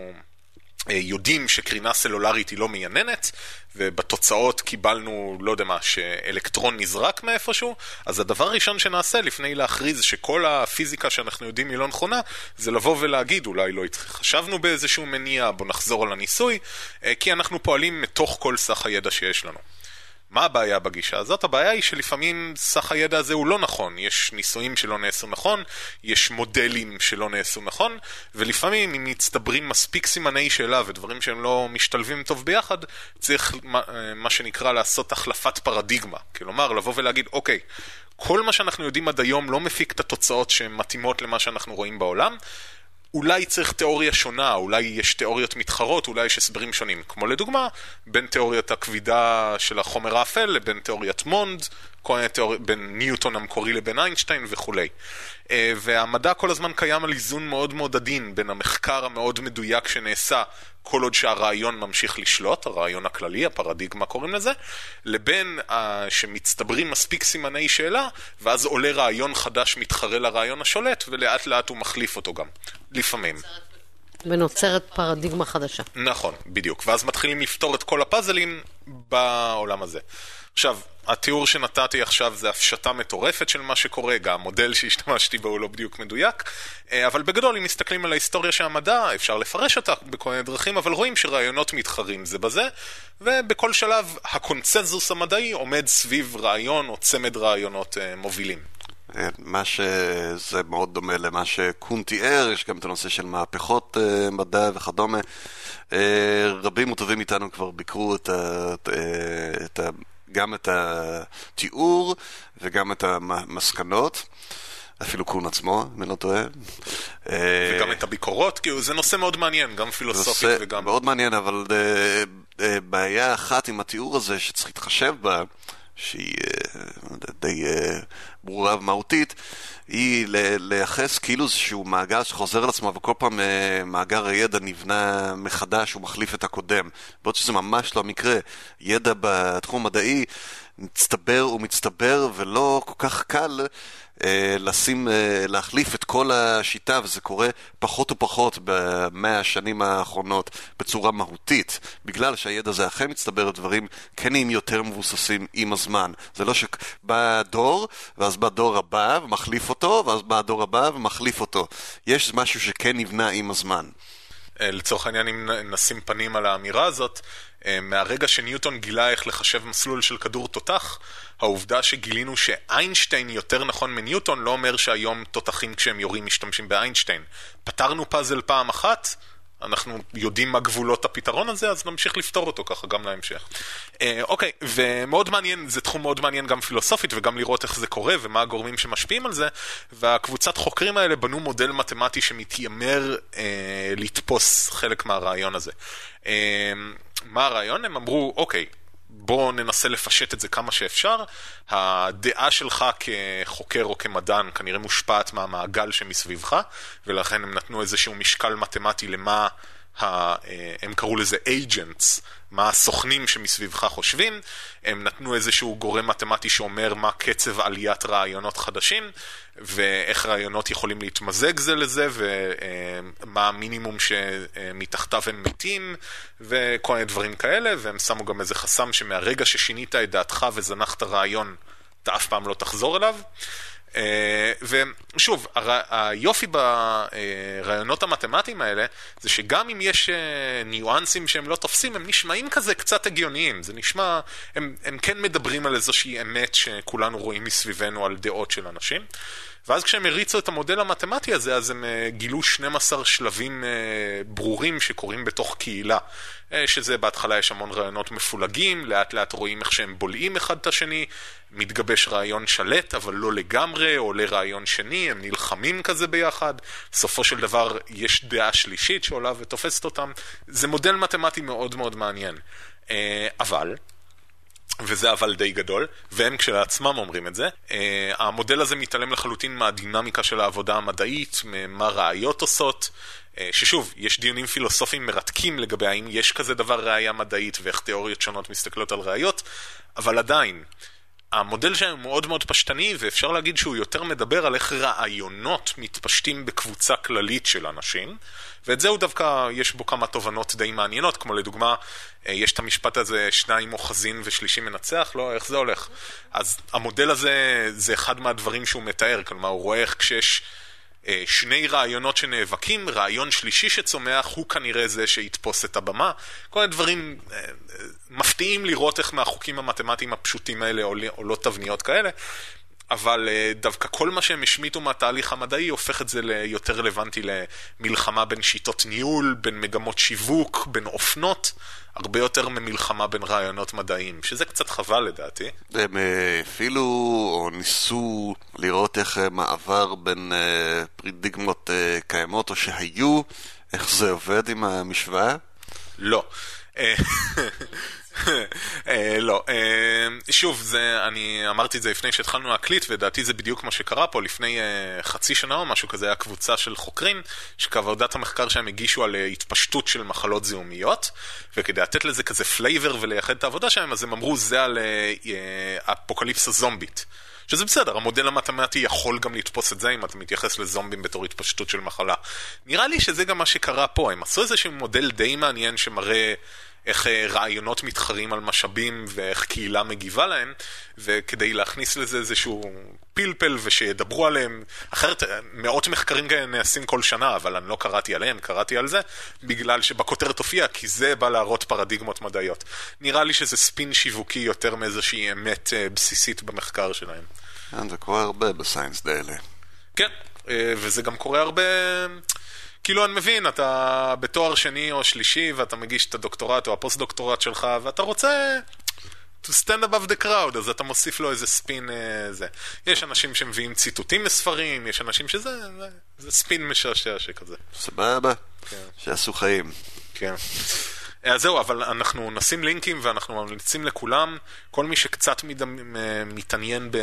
יודעים שקרינה סלולרית היא לא מייננת, ובתוצאות קיבלנו, לא יודע מה, שאלקטרון נזרק מאיפשהו, אז הדבר הראשון שנעשה לפני להכריז שכל הפיזיקה שאנחנו יודעים היא לא נכונה, זה לבוא ולהגיד, אולי לא חשבנו באיזשהו מניע, בוא נחזור על הניסוי, אה, כי אנחנו פועלים מתוך כל סך הידע שיש לנו. מה הבעיה בגישה הזאת? הבעיה היא שלפעמים סך הידע הזה הוא לא נכון. יש ניסויים שלא נעשו נכון, יש מודלים שלא נעשו נכון, ולפעמים אם מצטברים מספיק סימני שאלה ודברים שהם לא משתלבים טוב ביחד, צריך מה, מה שנקרא לעשות החלפת פרדיגמה. כלומר, לבוא ולהגיד, אוקיי, כל מה שאנחנו יודעים עד היום לא מפיק את התוצאות שהן מתאימות למה שאנחנו רואים בעולם, אולי צריך תיאוריה שונה, אולי יש תיאוריות מתחרות, אולי יש הסברים שונים. כמו לדוגמה, בין תיאוריית הכבידה של החומר האפל לבין תיאוריית מונד, תיאור... בין ניוטון המקורי לבין איינשטיין וכולי. אה, והמדע כל הזמן קיים על איזון מאוד מאוד עדין בין המחקר המאוד מדויק שנעשה כל עוד שהרעיון ממשיך לשלוט, הרעיון הכללי, הפרדיגמה קוראים לזה, לבין uh, שמצטברים מספיק סימני שאלה, ואז עולה רעיון חדש מתחרה לרעיון השולט, ולאט לאט הוא מחליף אותו גם, לפעמים. ונוצרת פרדיגמה חדשה. נכון, בדיוק. ואז מתחילים לפתור את כל הפאזלים בעולם הזה. עכשיו, התיאור שנתתי עכשיו זה הפשטה מטורפת של מה שקורה, גם המודל שהשתמשתי בו הוא לא בדיוק מדויק, אה, אבל בגדול, אם מסתכלים על ההיסטוריה של המדע, אפשר לפרש אותה בכל מיני דרכים, אבל רואים שרעיונות מתחרים זה בזה, ובכל שלב הקונצנזוס המדעי עומד סביב רעיון או צמד רעיונות אה, מובילים. אה, מה שזה מאוד דומה למה שקון תיאר, יש גם את הנושא של מהפכות מדע וכדומה. רבים וטובים איתנו כבר ביקרו את, את ה, גם את התיאור וגם את המסקנות. אפילו קון עצמו, אם אני לא טועה. וגם את הביקורות, כי זה נושא מאוד מעניין, גם פילוסופית וגם... זה מאוד מעניין, אבל uh, uh, בעיה אחת עם התיאור הזה שצריך להתחשב בה, שהיא די ברורה ומהותית, היא לייחס כאילו איזשהו מעגל שחוזר על עצמו וכל פעם מאגר הידע נבנה מחדש ומחליף את הקודם. בעוד שזה ממש לא המקרה. ידע בתחום המדעי מצטבר ומצטבר ולא כל כך קל אה, לשים, אה, להחליף את כל השיטה, וזה קורה פחות ופחות במאה השנים האחרונות בצורה מהותית, בגלל שהידע הזה אכן מצטבר, דברים כן נהיים יותר מבוססים עם הזמן. זה לא שבא דור, ואז בא דור הבא ומחליף אותו, ואז בא הדור הבא ומחליף אותו. יש משהו שכן נבנה עם הזמן. אה, לצורך העניין, אם נשים פנים על האמירה הזאת, מהרגע שניוטון גילה איך לחשב מסלול של כדור תותח, העובדה שגילינו שאיינשטיין יותר נכון מניוטון לא אומר שהיום תותחים כשהם יורים משתמשים באיינשטיין. פתרנו פאזל פעם אחת, אנחנו יודעים מה גבולות הפתרון הזה, אז נמשיך לפתור אותו ככה גם להמשך. אה, אוקיי, ומאוד מעניין, זה תחום מאוד מעניין גם פילוסופית וגם לראות איך זה קורה ומה הגורמים שמשפיעים על זה, והקבוצת חוקרים האלה בנו מודל מתמטי שמתיימר אה, לתפוס חלק מהרעיון הזה. אה, מה הרעיון? הם אמרו, אוקיי, בוא ננסה לפשט את זה כמה שאפשר. הדעה שלך כחוקר או כמדען כנראה מושפעת מהמעגל שמסביבך, ולכן הם נתנו איזשהו משקל מתמטי למה, ה, אה, הם קראו לזה agents, מה הסוכנים שמסביבך חושבים, הם נתנו איזשהו גורם מתמטי שאומר מה קצב עליית רעיונות חדשים, ואיך רעיונות יכולים להתמזג זה לזה, ומה המינימום שמתחתיו הם מתים, וכל מיני דברים כאלה, והם שמו גם איזה חסם שמהרגע ששינית את דעתך וזנחת רעיון, אתה אף פעם לא תחזור אליו. אה, ושוב, היופי ברעיונות המתמטיים האלה, זה שגם אם יש אה, ניואנסים שהם לא תופסים, הם נשמעים כזה קצת הגיוניים. זה נשמע, הם, הם כן מדברים על איזושהי אמת שכולנו רואים מסביבנו על דעות של אנשים. ואז כשהם הריצו את המודל המתמטי הזה, אז הם uh, גילו 12 שלבים ברורים שקורים בתוך קהילה. שזה בהתחלה יש המון רעיונות מפולגים, לאט לאט רואים איך שהם בולעים אחד את השני, מתגבש רעיון שלט, אבל לא לגמרי, עולה רעיון שני, הם נלחמים כזה ביחד, בסופו של דבר יש דעה שלישית שעולה ותופסת אותם. זה מודל מתמטי מאוד מאוד מעניין. Uh, אבל... וזה אבל די גדול, והם כשלעצמם אומרים את זה. Uh, המודל הזה מתעלם לחלוטין מהדינמיקה של העבודה המדעית, מה ראיות עושות, uh, ששוב, יש דיונים פילוסופיים מרתקים לגבי האם יש כזה דבר ראייה מדעית ואיך תיאוריות שונות מסתכלות על ראיות, אבל עדיין, המודל שלהם הוא מאוד מאוד פשטני, ואפשר להגיד שהוא יותר מדבר על איך רעיונות מתפשטים בקבוצה כללית של אנשים, ואת זהו דווקא, יש בו כמה תובנות די מעניינות, כמו לדוגמה, אה, יש את המשפט הזה, שניים אוחזין ושלישי מנצח, לא, איך זה הולך? אז המודל הזה, זה אחד מהדברים שהוא מתאר, כלומר, הוא רואה איך כשיש... אה, שני רעיונות שנאבקים, רעיון שלישי שצומח הוא כנראה זה שיתפוס את הבמה. כל מיני דברים אה, אה, מפתיעים לראות איך מהחוקים המתמטיים הפשוטים האלה עולות תבניות כאלה. אבל דווקא כל מה שהם השמיטו מהתהליך המדעי הופך את זה ליותר רלוונטי למלחמה בין שיטות ניהול, בין מגמות שיווק, בין אופנות. הרבה יותר ממלחמה בין רעיונות מדעיים, שזה קצת חבל לדעתי. הם אפילו, או ניסו לראות איך מעבר בין פרידיגמות קיימות או שהיו, איך זה עובד עם המשוואה? לא. אה, לא, אה, שוב, אני אמרתי את זה לפני שהתחלנו להקליט, ודעתי זה בדיוק מה שקרה פה לפני אה, חצי שנה או משהו כזה, היה קבוצה של חוקרים, שכעבודת המחקר שהם הגישו על התפשטות של מחלות זיהומיות, וכדי לתת לזה כזה flavor ולייחד את העבודה שלהם, אז הם אמרו, זה על אפוקליפסה זומבית. שזה בסדר, המודל המתמטי יכול גם לתפוס את זה אם אתה מתייחס לזומבים בתור התפשטות של מחלה. נראה לי שזה גם מה שקרה פה, הם עשו איזשהו מודל די מעניין שמראה איך אה, רעיונות מתחרים על משאבים ואיך קהילה מגיבה להם, וכדי להכניס לזה איזשהו פלפל ושידברו עליהם, אחרת אה, מאות מחקרים כאלה נעשים כל שנה, אבל אני לא קראתי עליהם, קראתי על זה, בגלל שבכותרת הופיע, כי זה בא להראות פרדיגמות מדעיות. נראה לי שזה ספין שיווקי יותר מאיזושהי אמת אה, בסיסית במחקר שלהם. כן, זה קורה הרבה ב Science Daily. כן, וזה גם קורה הרבה... כאילו, אני מבין, אתה בתואר שני או שלישי, ואתה מגיש את הדוקטורט או הפוסט-דוקטורט שלך, ואתה רוצה to stand above the crowd, אז אתה מוסיף לו איזה ספין אה, זה. יש אנשים שמביאים ציטוטים מספרים, יש אנשים שזה זה, זה ספין משעשע שכזה. סבבה, כן. שעשו חיים. כן. אז זהו, אבל אנחנו נשים לינקים ואנחנו ממליצים לכולם, כל מי שקצת מתעניין ב...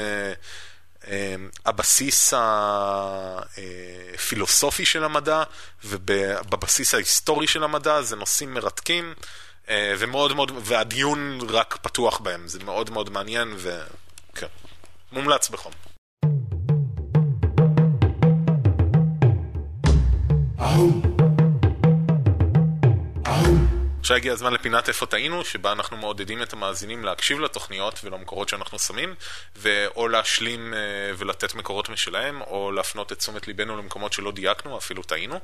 הבסיס הפילוסופי של המדע ובבסיס ההיסטורי של המדע, זה נושאים מרתקים ומאוד מאוד, והדיון רק פתוח בהם, זה מאוד מאוד מעניין וכן, מומלץ בחום. עכשיו הגיע הזמן לפינת איפה טעינו, שבה אנחנו מעודדים את המאזינים להקשיב לתוכניות ולמקורות שאנחנו שמים, ואו להשלים אה, ולתת מקורות משלהם, או להפנות את תשומת ליבנו למקומות שלא דייקנו, אפילו טעינו.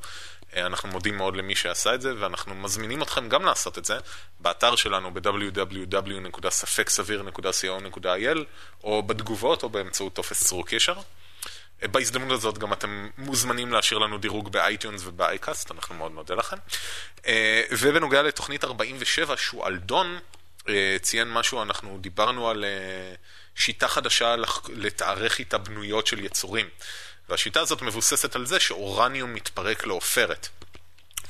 אה, אנחנו מודים מאוד למי שעשה את זה, ואנחנו מזמינים אתכם גם לעשות את זה באתר שלנו ב-www.ספקסביר.co.il, או בתגובות, או באמצעות טופס צרוק ישר. בהזדמנות הזאת גם אתם מוזמנים להשאיר לנו דירוג ב iTunes וב iCast, אנחנו מאוד נודה לכם. אה, ובנוגע לתוכנית 47, שועלדון אה, ציין משהו, אנחנו דיברנו על אה, שיטה חדשה לתארך איתה בנויות של יצורים. והשיטה הזאת מבוססת על זה שאורניום מתפרק לעופרת.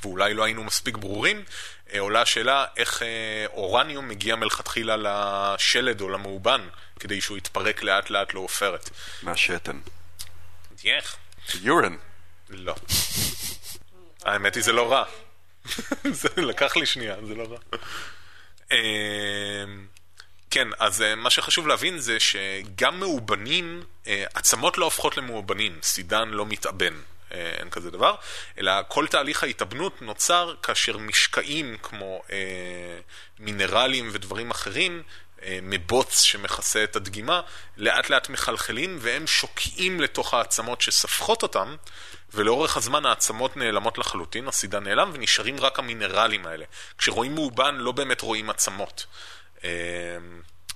ואולי לא היינו מספיק ברורים, עולה השאלה איך אורניום מגיע מלכתחילה לשלד או למאובן, כדי שהוא יתפרק לאט לאט לעופרת. מהשתן. איך? יורן. לא. האמת היא זה לא רע. זה לקח לי שנייה, זה לא רע. אמ, כן, אז אה, מה שחשוב להבין זה שגם מאובנים, אה, עצמות לא הופכות למאובנים, סידן לא מתאבן, אה, אין כזה דבר, אלא כל תהליך ההתאבנות נוצר כאשר משקעים כמו מינרלים ודברים אחרים מבוץ שמכסה את הדגימה, לאט לאט מחלחלים והם שוקעים לתוך העצמות שספחות אותם, ולאורך הזמן העצמות נעלמות לחלוטין, הסידה נעלם ונשארים רק המינרלים האלה. כשרואים מאובן לא באמת רואים עצמות. אה,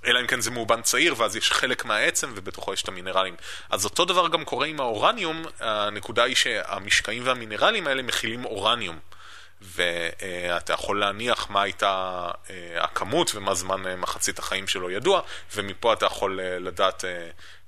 אלא אם כן זה מאובן צעיר, ואז יש חלק מהעצם, ובתוכו יש את המינרלים. אז אותו דבר גם קורה עם האורניום, הנקודה היא שהמשקעים והמינרלים האלה מכילים אורניום. ואתה יכול להניח מה הייתה אה, הכמות ומה זמן אה, מחצית החיים שלו ידוע, ומפה אתה יכול אה, לדעת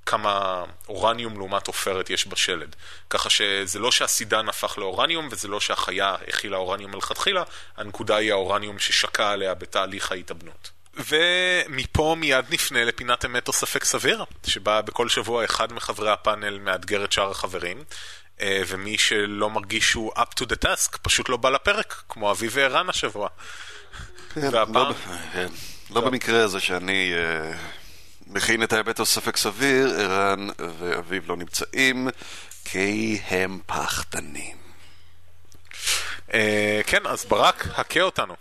כמה אורניום לעומת עופרת יש בשלד. ככה שזה לא שהסידן הפך לאורניום, וזה לא שהחיה הכילה אורניום מלכתחילה, הנקודה היא האורניום ששקע עליה בתהליך ההתאבנות. ומפה מיד נפנה לפינת אמת או ספק סביר, שבה בכל שבוע אחד מחברי הפאנל מאתגר את שאר החברים, ומי שלא מרגיש שהוא up to the task פשוט לא בא לפרק, כמו אביב וערן השבוע. כן, והפעם... לא, כן. לא במקרה הזה שאני uh, מכין את ההיבט הספק סביר, ערן ואביב לא נמצאים, כי הם פחדנים. Uh, כן, אז ברק, הכה אותנו.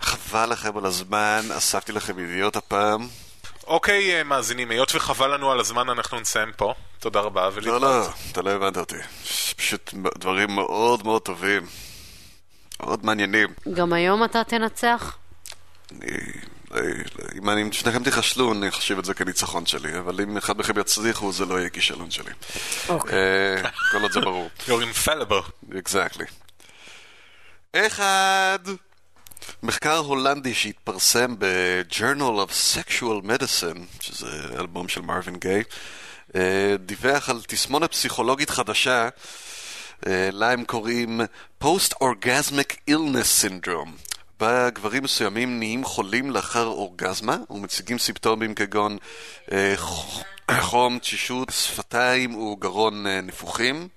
חבל לכם על הזמן, אספתי לכם ידיעות הפעם. אוקיי, מאזינים, היות וחבל לנו על הזמן, אנחנו נסיים פה. תודה רבה ולהתראות. לא, לא, אתה לא הבנת אותי. פשוט דברים מאוד מאוד טובים. מאוד מעניינים. גם היום אתה תנצח? אני... אם אני, שניכם תיכשלו, אני אחשיב את זה כניצחון שלי, אבל אם אחד מכם יצליחו, זה לא יהיה כישלון שלי. אוקיי. אה, כל עוד זה ברור. You're infallible. Exactly. אחד. מחקר הולנדי שהתפרסם ב-Journal of Sexual Medicine, שזה אלבום של מרווין גיי, אה, דיווח על תסמונת פסיכולוגית חדשה, אה, לה הם קוראים Post-Orgasmic Illness Syndrome. בה גברים מסוימים נהיים חולים לאחר אורגזמה ומציגים סימפטומים כגון אה, חום, תשישות, שפתיים וגרון נפוחים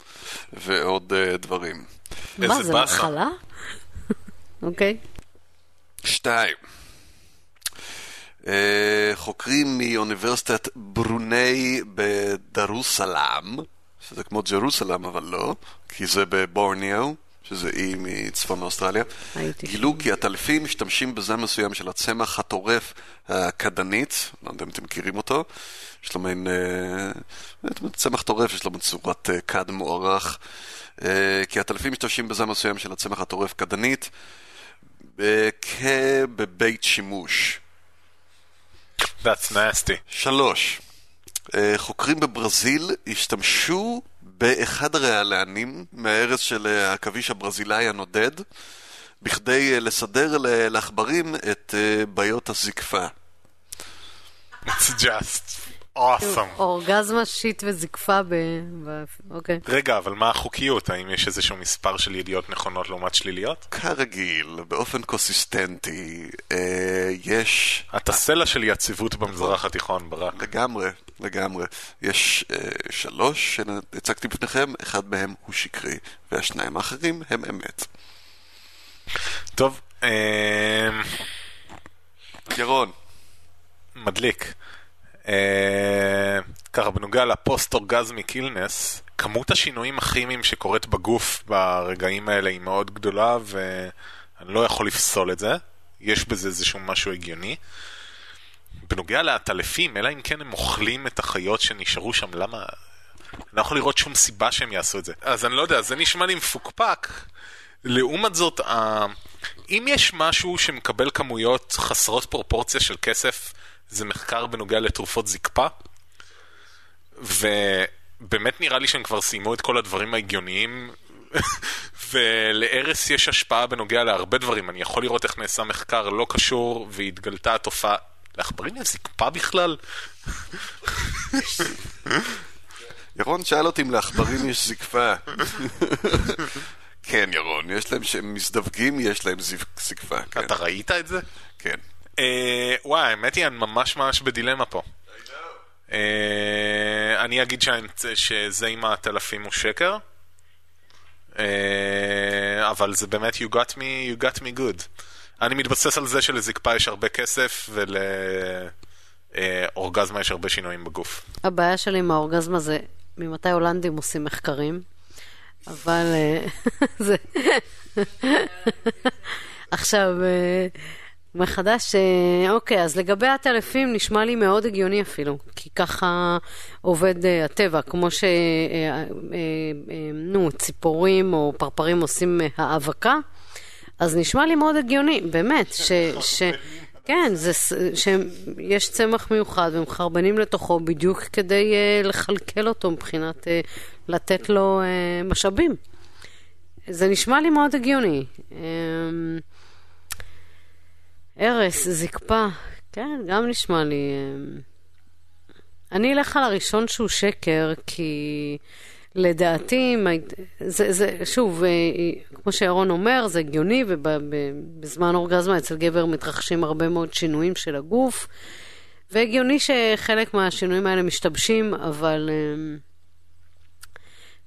ועוד דברים. מה, זה מחלה? אוקיי. שתיים. אה, חוקרים מאוניברסיטת ברוני בדרוסלם, שזה כמו ג'רוסלם אבל לא, כי זה בבורניו, שזה אי מצפון אוסטרליה, גילו כי הטלפים משתמשים בזן מסוים של הצמח הטורף הקדנית, לא יודע אם אתם מכירים אותו, יש לו מעין אה, צמח טורף, יש לו צורת אה, כד מוארך, כי הטלפים משתמשים בזן מסוים של הצמח הטורף קדנית, כבבית שימוש. That's nasty. שלוש, אה, חוקרים בברזיל השתמשו באחד הרעלנים מהארץ של אה, העכביש הברזילאי הנודד בכדי אה, לסדר לעכברים את בעיות הזקפה. It's just אוסם. אורגזמה, שיט וזקפה ב... אוקיי. רגע, אבל מה החוקיות? האם יש איזשהו מספר של ידיעות נכונות לעומת שליליות? כרגיל, באופן קונסיסטנטי, אה, יש... אתה סלע של יציבות במזרח התיכון, ברק. לגמרי, לגמרי. יש אה, שלוש שהצגתי בפניכם, אחד מהם הוא שקרי, והשניים האחרים הם אמת. טוב, אה... ירון. מדליק. אה, ככה, בנוגע לפוסט-אורגזמיק אילנס, כמות השינויים הכימיים שקורית בגוף ברגעים האלה היא מאוד גדולה, ואני לא יכול לפסול את זה. יש בזה איזשהו משהו הגיוני. בנוגע לעטלפים, אלא אם כן הם אוכלים את החיות שנשארו שם, למה... אני לא יכול לראות שום סיבה שהם יעשו את זה. אז אני לא יודע, זה נשמע לי מפוקפק. לעומת זאת, אם יש משהו שמקבל כמויות חסרות פרופורציה של כסף, זה מחקר בנוגע לתרופות זקפה, ובאמת נראה לי שהם כבר סיימו את כל הדברים ההגיוניים, ולארס יש השפעה בנוגע להרבה דברים. אני יכול לראות איך נעשה מחקר לא קשור, והתגלתה התופעה... לעכברים יש זקפה בכלל? ירון שאל אותי אם לעכברים יש זקפה. כן, ירון, יש להם, שהם מזדווגים, יש להם זקפה. כן. אתה ראית את זה? כן. אה, וואי, האמת היא, אני ממש ממש בדילמה פה. אה, אני אגיד שזה עם הטלפים הוא שקר, אה, אבל זה באמת you got me, you got me good. אני מתבסס על זה שלזקפה יש הרבה כסף ולאורגזמה יש הרבה שינויים בגוף. הבעיה שלי עם האורגזמה זה ממתי הולנדים עושים מחקרים, אבל זה... עכשיו... מחדש, אה, אוקיי, אז לגבי הטלפים נשמע לי מאוד הגיוני אפילו, כי ככה עובד uh, הטבע, כמו ש... Uh, נו, ציפורים או פרפרים עושים האבקה, אז נשמע לי מאוד הגיוני, באמת, ש... ש... כן, זה, שיש צמח מיוחד ומחרבנים לתוכו בדיוק כדי uh, לכלכל אותו מבחינת uh, לתת לו uh, משאבים. זה נשמע לי מאוד הגיוני. Uh, ארס, זקפה, כן, גם נשמע לי... אמ, אני אלך על הראשון שהוא שקר, כי לדעתי, זה, זה, שוב, אה, כמו שירון אומר, זה הגיוני, ובזמן אורגזמה אצל גבר מתרחשים הרבה מאוד שינויים של הגוף, והגיוני שחלק מהשינויים האלה משתבשים, אבל אמ,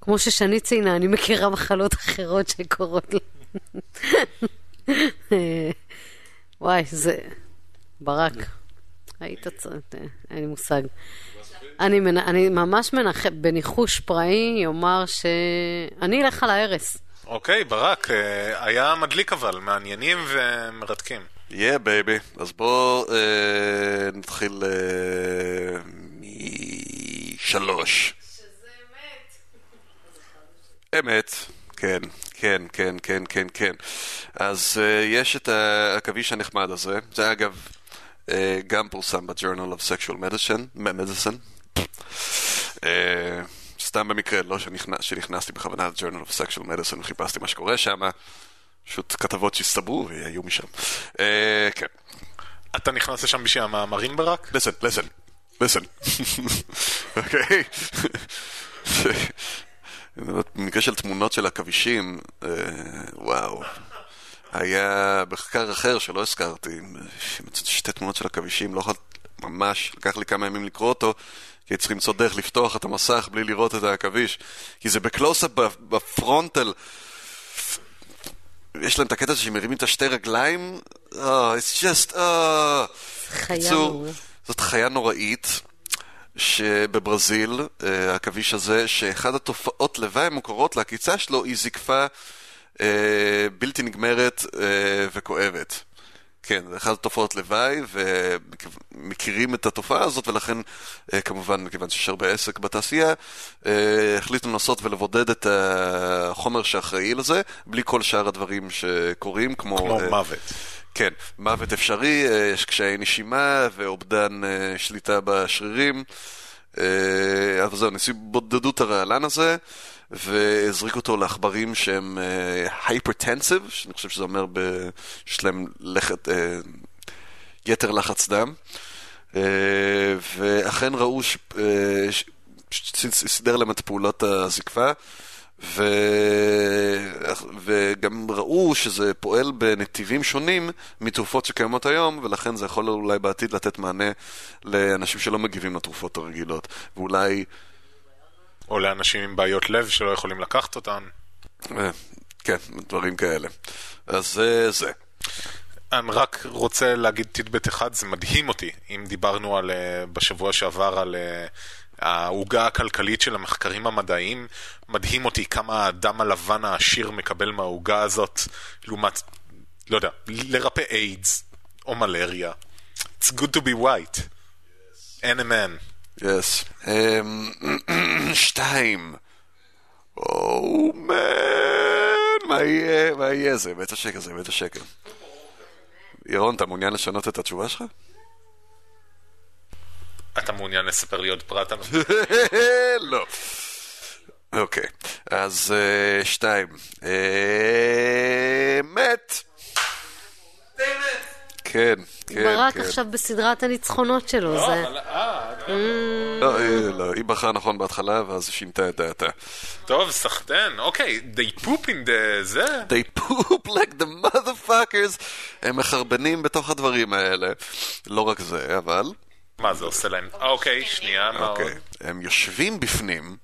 כמו ששני ציינה, אני מכירה מחלות אחרות שקורות לה. וואי, זה... ברק, היית צריך... אין לי מושג. אני, מנ... אני ממש מנח... בניחוש פראי אומר ש... אני אלך על ההרס. אוקיי, ברק, אה, היה מדליק אבל, מעניינים ומרתקים. yeah, baby, אז בואו אה, נתחיל אה, משלוש. שזה אמת. אמת, כן. כן, כן, כן, כן, כן. אז אה, יש את העכביש הנחמד הזה, זה אגב אה, גם פורסם ב-Journal of Sexual Medicine, Medicine. Uh, סתם במקרה, לא שנכנס, שנכנסתי בכוונה ל-Journal of Sexual Medicine וחיפשתי מה שקורה שם, פשוט כתבות שהסתברו והיו משם. Uh, כן. אתה נכנס לשם בשביל המאמרים ברק? listen, listen, listen. אוקיי? במקרה של תמונות של עכבישים, אה, וואו. היה מחקר אחר שלא הזכרתי, מצאתי שתי תמונות של עכבישים, לא יכול... ממש, לקח לי כמה ימים לקרוא אותו, כי צריך למצוא דרך לפתוח את המסך בלי לראות את העכביש. כי זה בקלוסאפ בפרונטל. יש להם את הקטע הזה שמרימים את השתי רגליים. Oh, it's just... Oh. חיה זאת חיה נוראית. שבברזיל, אה, העכביש הזה, שאחד התופעות לוואי המוכרות לעקיצה שלו היא זקפה אה, בלתי נגמרת אה, וכואבת. כן, זה אחת התופעות לוואי, ומכירים את התופעה הזאת, ולכן, כמובן, מכיוון שיש הרבה עסק בתעשייה, החליטו לנסות ולבודד את החומר שאחראי לזה, בלי כל שאר הדברים שקורים, כמו... כמו מוות. כן, מוות אפשרי, אה, יש קשיי נשימה ואובדן אה, שליטה בשרירים. אה, אבל זהו, ניסו בודדו את הרעלן הזה והזריקו אותו לעכברים שהם hypertensive, שאני חושב שזה אומר שיש להם לחץ, יתר לחץ דם. ואכן ראו ש... סידר להם את פעולות הזקפה, ו... וגם ראו שזה פועל בנתיבים שונים מתרופות שקיימות היום, ולכן זה יכול אולי בעתיד לתת מענה לאנשים שלא מגיבים לתרופות הרגילות, ואולי... או לאנשים עם בעיות לב שלא יכולים לקחת אותן. אה, כן, דברים כאלה. אז זה זה. אני רק רוצה להגיד טידבט אחד, זה מדהים אותי, אם דיברנו על, אה, בשבוע שעבר על אה, העוגה הכלכלית של המחקרים המדעיים, מדהים אותי כמה האדם הלבן העשיר מקבל מהעוגה הזאת, לעומת, לא יודע, לרפא איידס או מלריה. It's good to be white. אין אמן. יס. אמ, שתיים. או מן, מה יהיה, מה יהיה זה? בית השקר זה בית השקר. ירון, אתה מעוניין לשנות את התשובה שלך? אתה מעוניין לספר לי עוד פרט? לא. אוקיי, אז אה, שתיים. אה, מת. כן, כן, ברק כן. עכשיו בסדרת הניצחונות שלו, זה... לא, אה, לא, היא בחרה נכון בהתחלה, ואז היא שינתה את דעתה. טוב, סחטיין, אוקיי, they poop in the... זה? They poop like the motherfuckers. הם מחרבנים בתוך הדברים האלה. לא רק זה, אבל... מה זה עושה להם? אוקיי, שנייה, מה עוד? אוקיי. הם יושבים בפנים,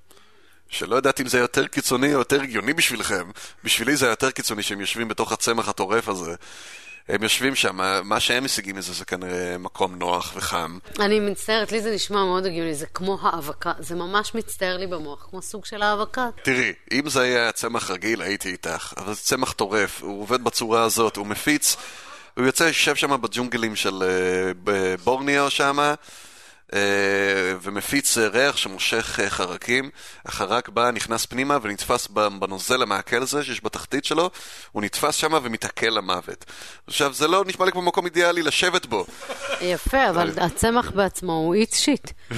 שלא יודעת אם זה יותר קיצוני או יותר הגיוני בשבילכם. בשבילי זה יותר קיצוני שהם יושבים בתוך הצמח הטורף הזה. הם יושבים שם, מה שהם משיגים מזה זה כנראה מקום נוח וחם. אני מצטערת, לי זה נשמע מאוד הגיוני, זה כמו האבקה, זה ממש מצטער לי במוח, כמו סוג של האבקה. תראי, אם זה היה צמח רגיל, הייתי איתך, אבל זה צמח טורף, הוא עובד בצורה הזאת, הוא מפיץ, הוא יוצא, יושב שם בג'ונגלים של אה, בורניו שם, ומפיץ אה, ריח שמושך אה, חרקים. החרק בא, נכנס פנימה ונתפס בנוזל המעכל הזה שיש בתחתית שלו, הוא נתפס שם ומתעכל למוות. עכשיו, זה לא נשמע לי כמו מקום אידיאלי לשבת בו. יפה, אבל הצמח בעצמו הוא איט שיט.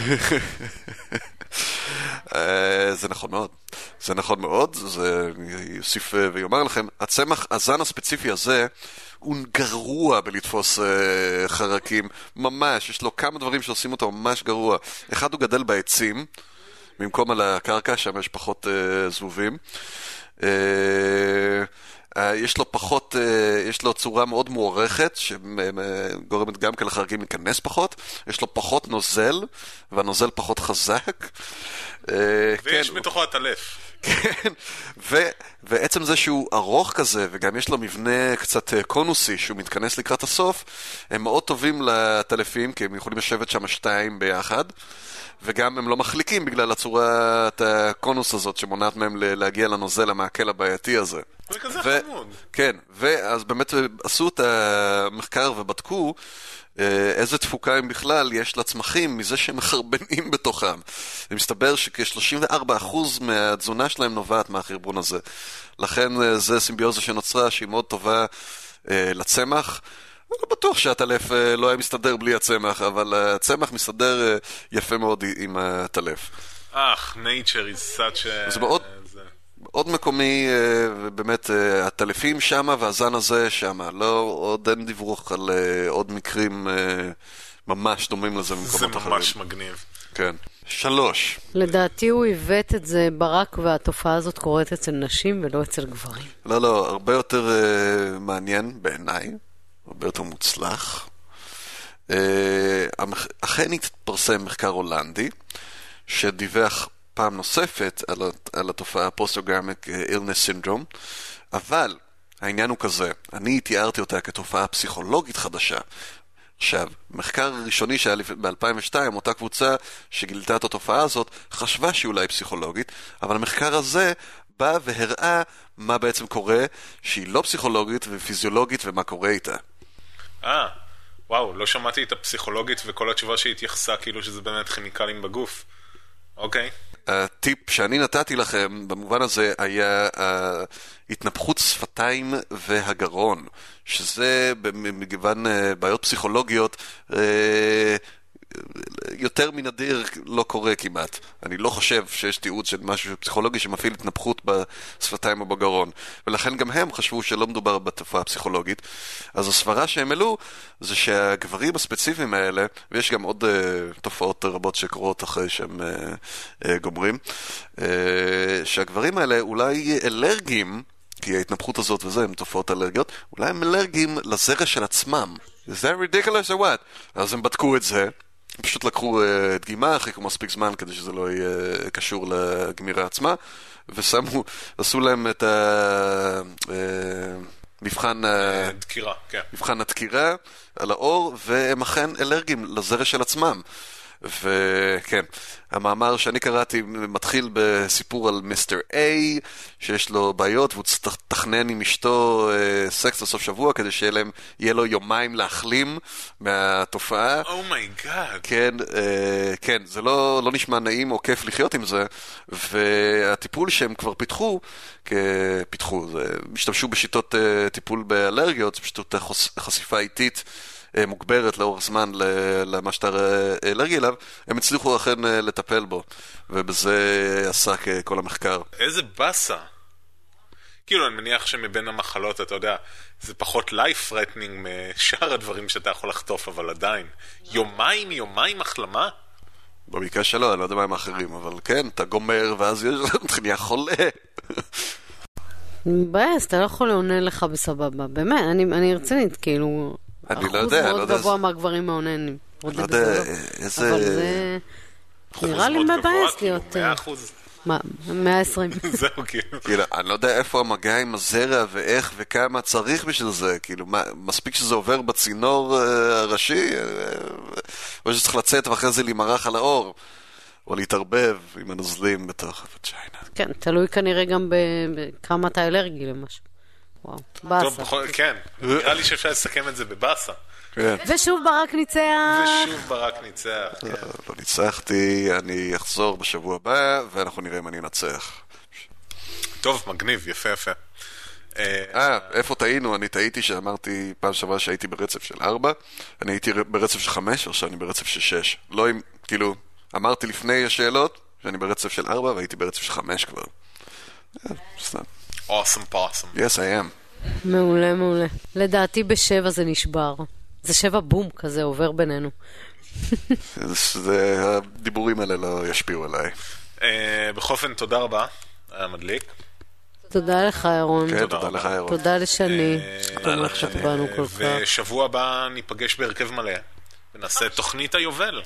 אה, זה נכון מאוד. זה נכון מאוד, זה יוסיף אה, ויאמר לכם, הצמח, הזן הספציפי הזה, הוא גרוע בלתפוס אה, חרקים, ממש, יש לו כמה דברים שעושים אותו ממש גרוע. אחד, הוא גדל בעצים, במקום על הקרקע, שם יש פחות אה, זבובים. אה, יש לו פחות, אה, יש לו צורה מאוד מוערכת, שגורמת גם כן לחרקים להיכנס פחות, יש לו פחות נוזל, והנוזל פחות חזק. אה, ויש כן, בתוכו הטלף. כן, ו, ועצם זה שהוא ארוך כזה, וגם יש לו מבנה קצת אה, קונוסי, שהוא מתכנס לקראת הסוף, הם מאוד טובים לטלפים, כי הם יכולים לשבת שם שתיים ביחד, וגם הם לא מחליקים בגלל הצורת הקונוס הזאת שמונעת מהם להגיע לנוזל המעכל הבעייתי הזה. זה כזה ו- חמוד. כן, ואז באמת עשו את המחקר ובדקו אה, איזה תפוקה אם בכלל יש לצמחים מזה שהם מחרבנים בתוכם. ומסתבר שכ-34% מהתזונה שלהם נובעת מהחרבון הזה. לכן אה, זה סימביוזה שנוצרה שהיא מאוד טובה אה, לצמח. אני לא בטוח שהטלף אה, לא היה מסתדר בלי הצמח, אבל הצמח מסתדר אה, יפה מאוד עם הטלף. אך, nature is such a... זה מאוד- זה- עוד מקומי, אה, ובאמת, אה, הטלפים שמה והזן הזה שמה. לא, עוד אין דיווח על אה, עוד מקרים אה, ממש דומים לזה זה במקומות אחרים. ממש מגניב. כן. שלוש. לדעתי הוא עיוות את זה ברק, והתופעה הזאת קורית אצל נשים ולא אצל גברים. לא, לא, הרבה יותר אה, מעניין בעיניי, הרבה יותר מוצלח. אה, אכן התפרסם מחקר הולנדי, שדיווח פעם נוספת על, על התופעה הפוסט-אוגרמיק אילנס סינדרום, אבל העניין הוא כזה, אני תיארתי אותה כתופעה פסיכולוגית חדשה. עכשיו, מחקר ראשוני שהיה ב-2002, אותה קבוצה שגילתה את התופעה הזאת, חשבה שהיא אולי פסיכולוגית, אבל המחקר הזה בא והראה מה בעצם קורה, שהיא לא פסיכולוגית ופיזיולוגית ומה קורה איתה. אה, וואו, לא שמעתי את הפסיכולוגית וכל התשובה שהתייחסה כאילו שזה באמת כימיקלים בגוף. אוקיי. הטיפ שאני נתתי לכם במובן הזה היה אה, התנפחות שפתיים והגרון, שזה במגוון אה, בעיות פסיכולוגיות אה, יותר מנדיר לא קורה כמעט. אני לא חושב שיש תיעוד של משהו פסיכולוגי שמפעיל התנפחות בשפתיים או בגרון. ולכן גם הם חשבו שלא מדובר בתופעה פסיכולוגית. אז הסברה שהם העלו זה שהגברים הספציפיים האלה, ויש גם עוד uh, תופעות רבות שקורות אחרי שהם uh, uh, גומרים, uh, שהגברים האלה אולי אלרגיים, כי ההתנפחות הזאת וזה, הם תופעות אלרגיות, אולי הם אלרגיים לזרע של עצמם. is that ridiculous or what? אז הם בדקו את זה. פשוט לקחו uh, דגימה, חיכו מספיק זמן כדי שזה לא יהיה uh, קשור לגמירה עצמה, ושמו, עשו להם את המבחן... Uh, דקירה, כן. מבחן הדקירה על האור, והם אכן אלרגיים לזרע של עצמם. וכן, המאמר שאני קראתי מתחיל בסיפור על מיסטר איי, שיש לו בעיות והוא צריך לתכנן עם אשתו אה, סקס לסוף שבוע כדי שיהיה לו יומיים להחלים מהתופעה. Oh my god. Oh כן, אה, כן, זה לא, לא נשמע נעים או כיף לחיות עם זה, והטיפול שהם כבר פיתחו, פיתחו, זה, השתמשו בשיטות אה, טיפול באלרגיות, זה פשוט חשיפה איטית. אה, מוגברת לאורך זמן למה שאתה אלרגי אליו, הם הצליחו אכן אה, לטפל בו, ובזה עסק אה, כל המחקר. איזה באסה. כאילו, אני מניח שמבין המחלות, אתה יודע, זה פחות life threatening משאר הדברים שאתה יכול לחטוף, אבל עדיין. יומיים, יומיים החלמה? במקרה שלו, אני לא יודע מה הם האחרים, אבל כן, אתה גומר, ואז יש לך נהיה חולה. מבאס, אתה לא יכול לעונה לך בסבבה. באמת, אני, אני רצינית, כאילו... אני לא יודע, אני לא יודע. אחוז מאוד גבוה מהגברים מעוננים. אני לא יודע איזה... אבל זה... נראה לי מבאס להיות... 100 אחוז. מה, 120. זהו, כאילו. כאילו, אני לא יודע איפה המגע עם הזרע ואיך וכמה צריך בשביל זה. כאילו, מה, מספיק שזה עובר בצינור הראשי, או שצריך לצאת ואחרי זה להימרח על האור. או להתערבב עם הנוזלים בתוך הווג'יינה. כן, תלוי כנראה גם בכמה אתה אלרגי למשהו. וואו, באסה. טוב, בכל, כן, נראה לי שאפשר לסכם את זה בבאסה. כן. ושוב ברק ניצח. ושוב ברק ניצח, כן. לא ניצחתי, אני אחזור בשבוע הבא, ואנחנו נראה אם אני אנצח. טוב, מגניב, יפה יפה. אה, איפה טעינו? אני טעיתי שאמרתי פעם שעברה שהייתי ברצף של ארבע, אני הייתי ברצף של חמש, או שאני ברצף של שש. לא אם, כאילו, אמרתי לפני השאלות שאני ברצף של ארבע, והייתי ברצף של חמש כבר. סתם. Awesome possum. Yes, I am. מעולה, מעולה. לדעתי בשבע זה נשבר. זה שבע בום כזה עובר בינינו. זה, הדיבורים האלה לא ישפיעו עליי. אה, בכל אופן, תודה רבה, היה מדליק. תודה לך, אירון. כן, תודה לך, אירון. תודה לשני. תומך לך בנו כל כך. ושבוע הבא ניפגש בהרכב מלא, ונעשה תוכנית היובל.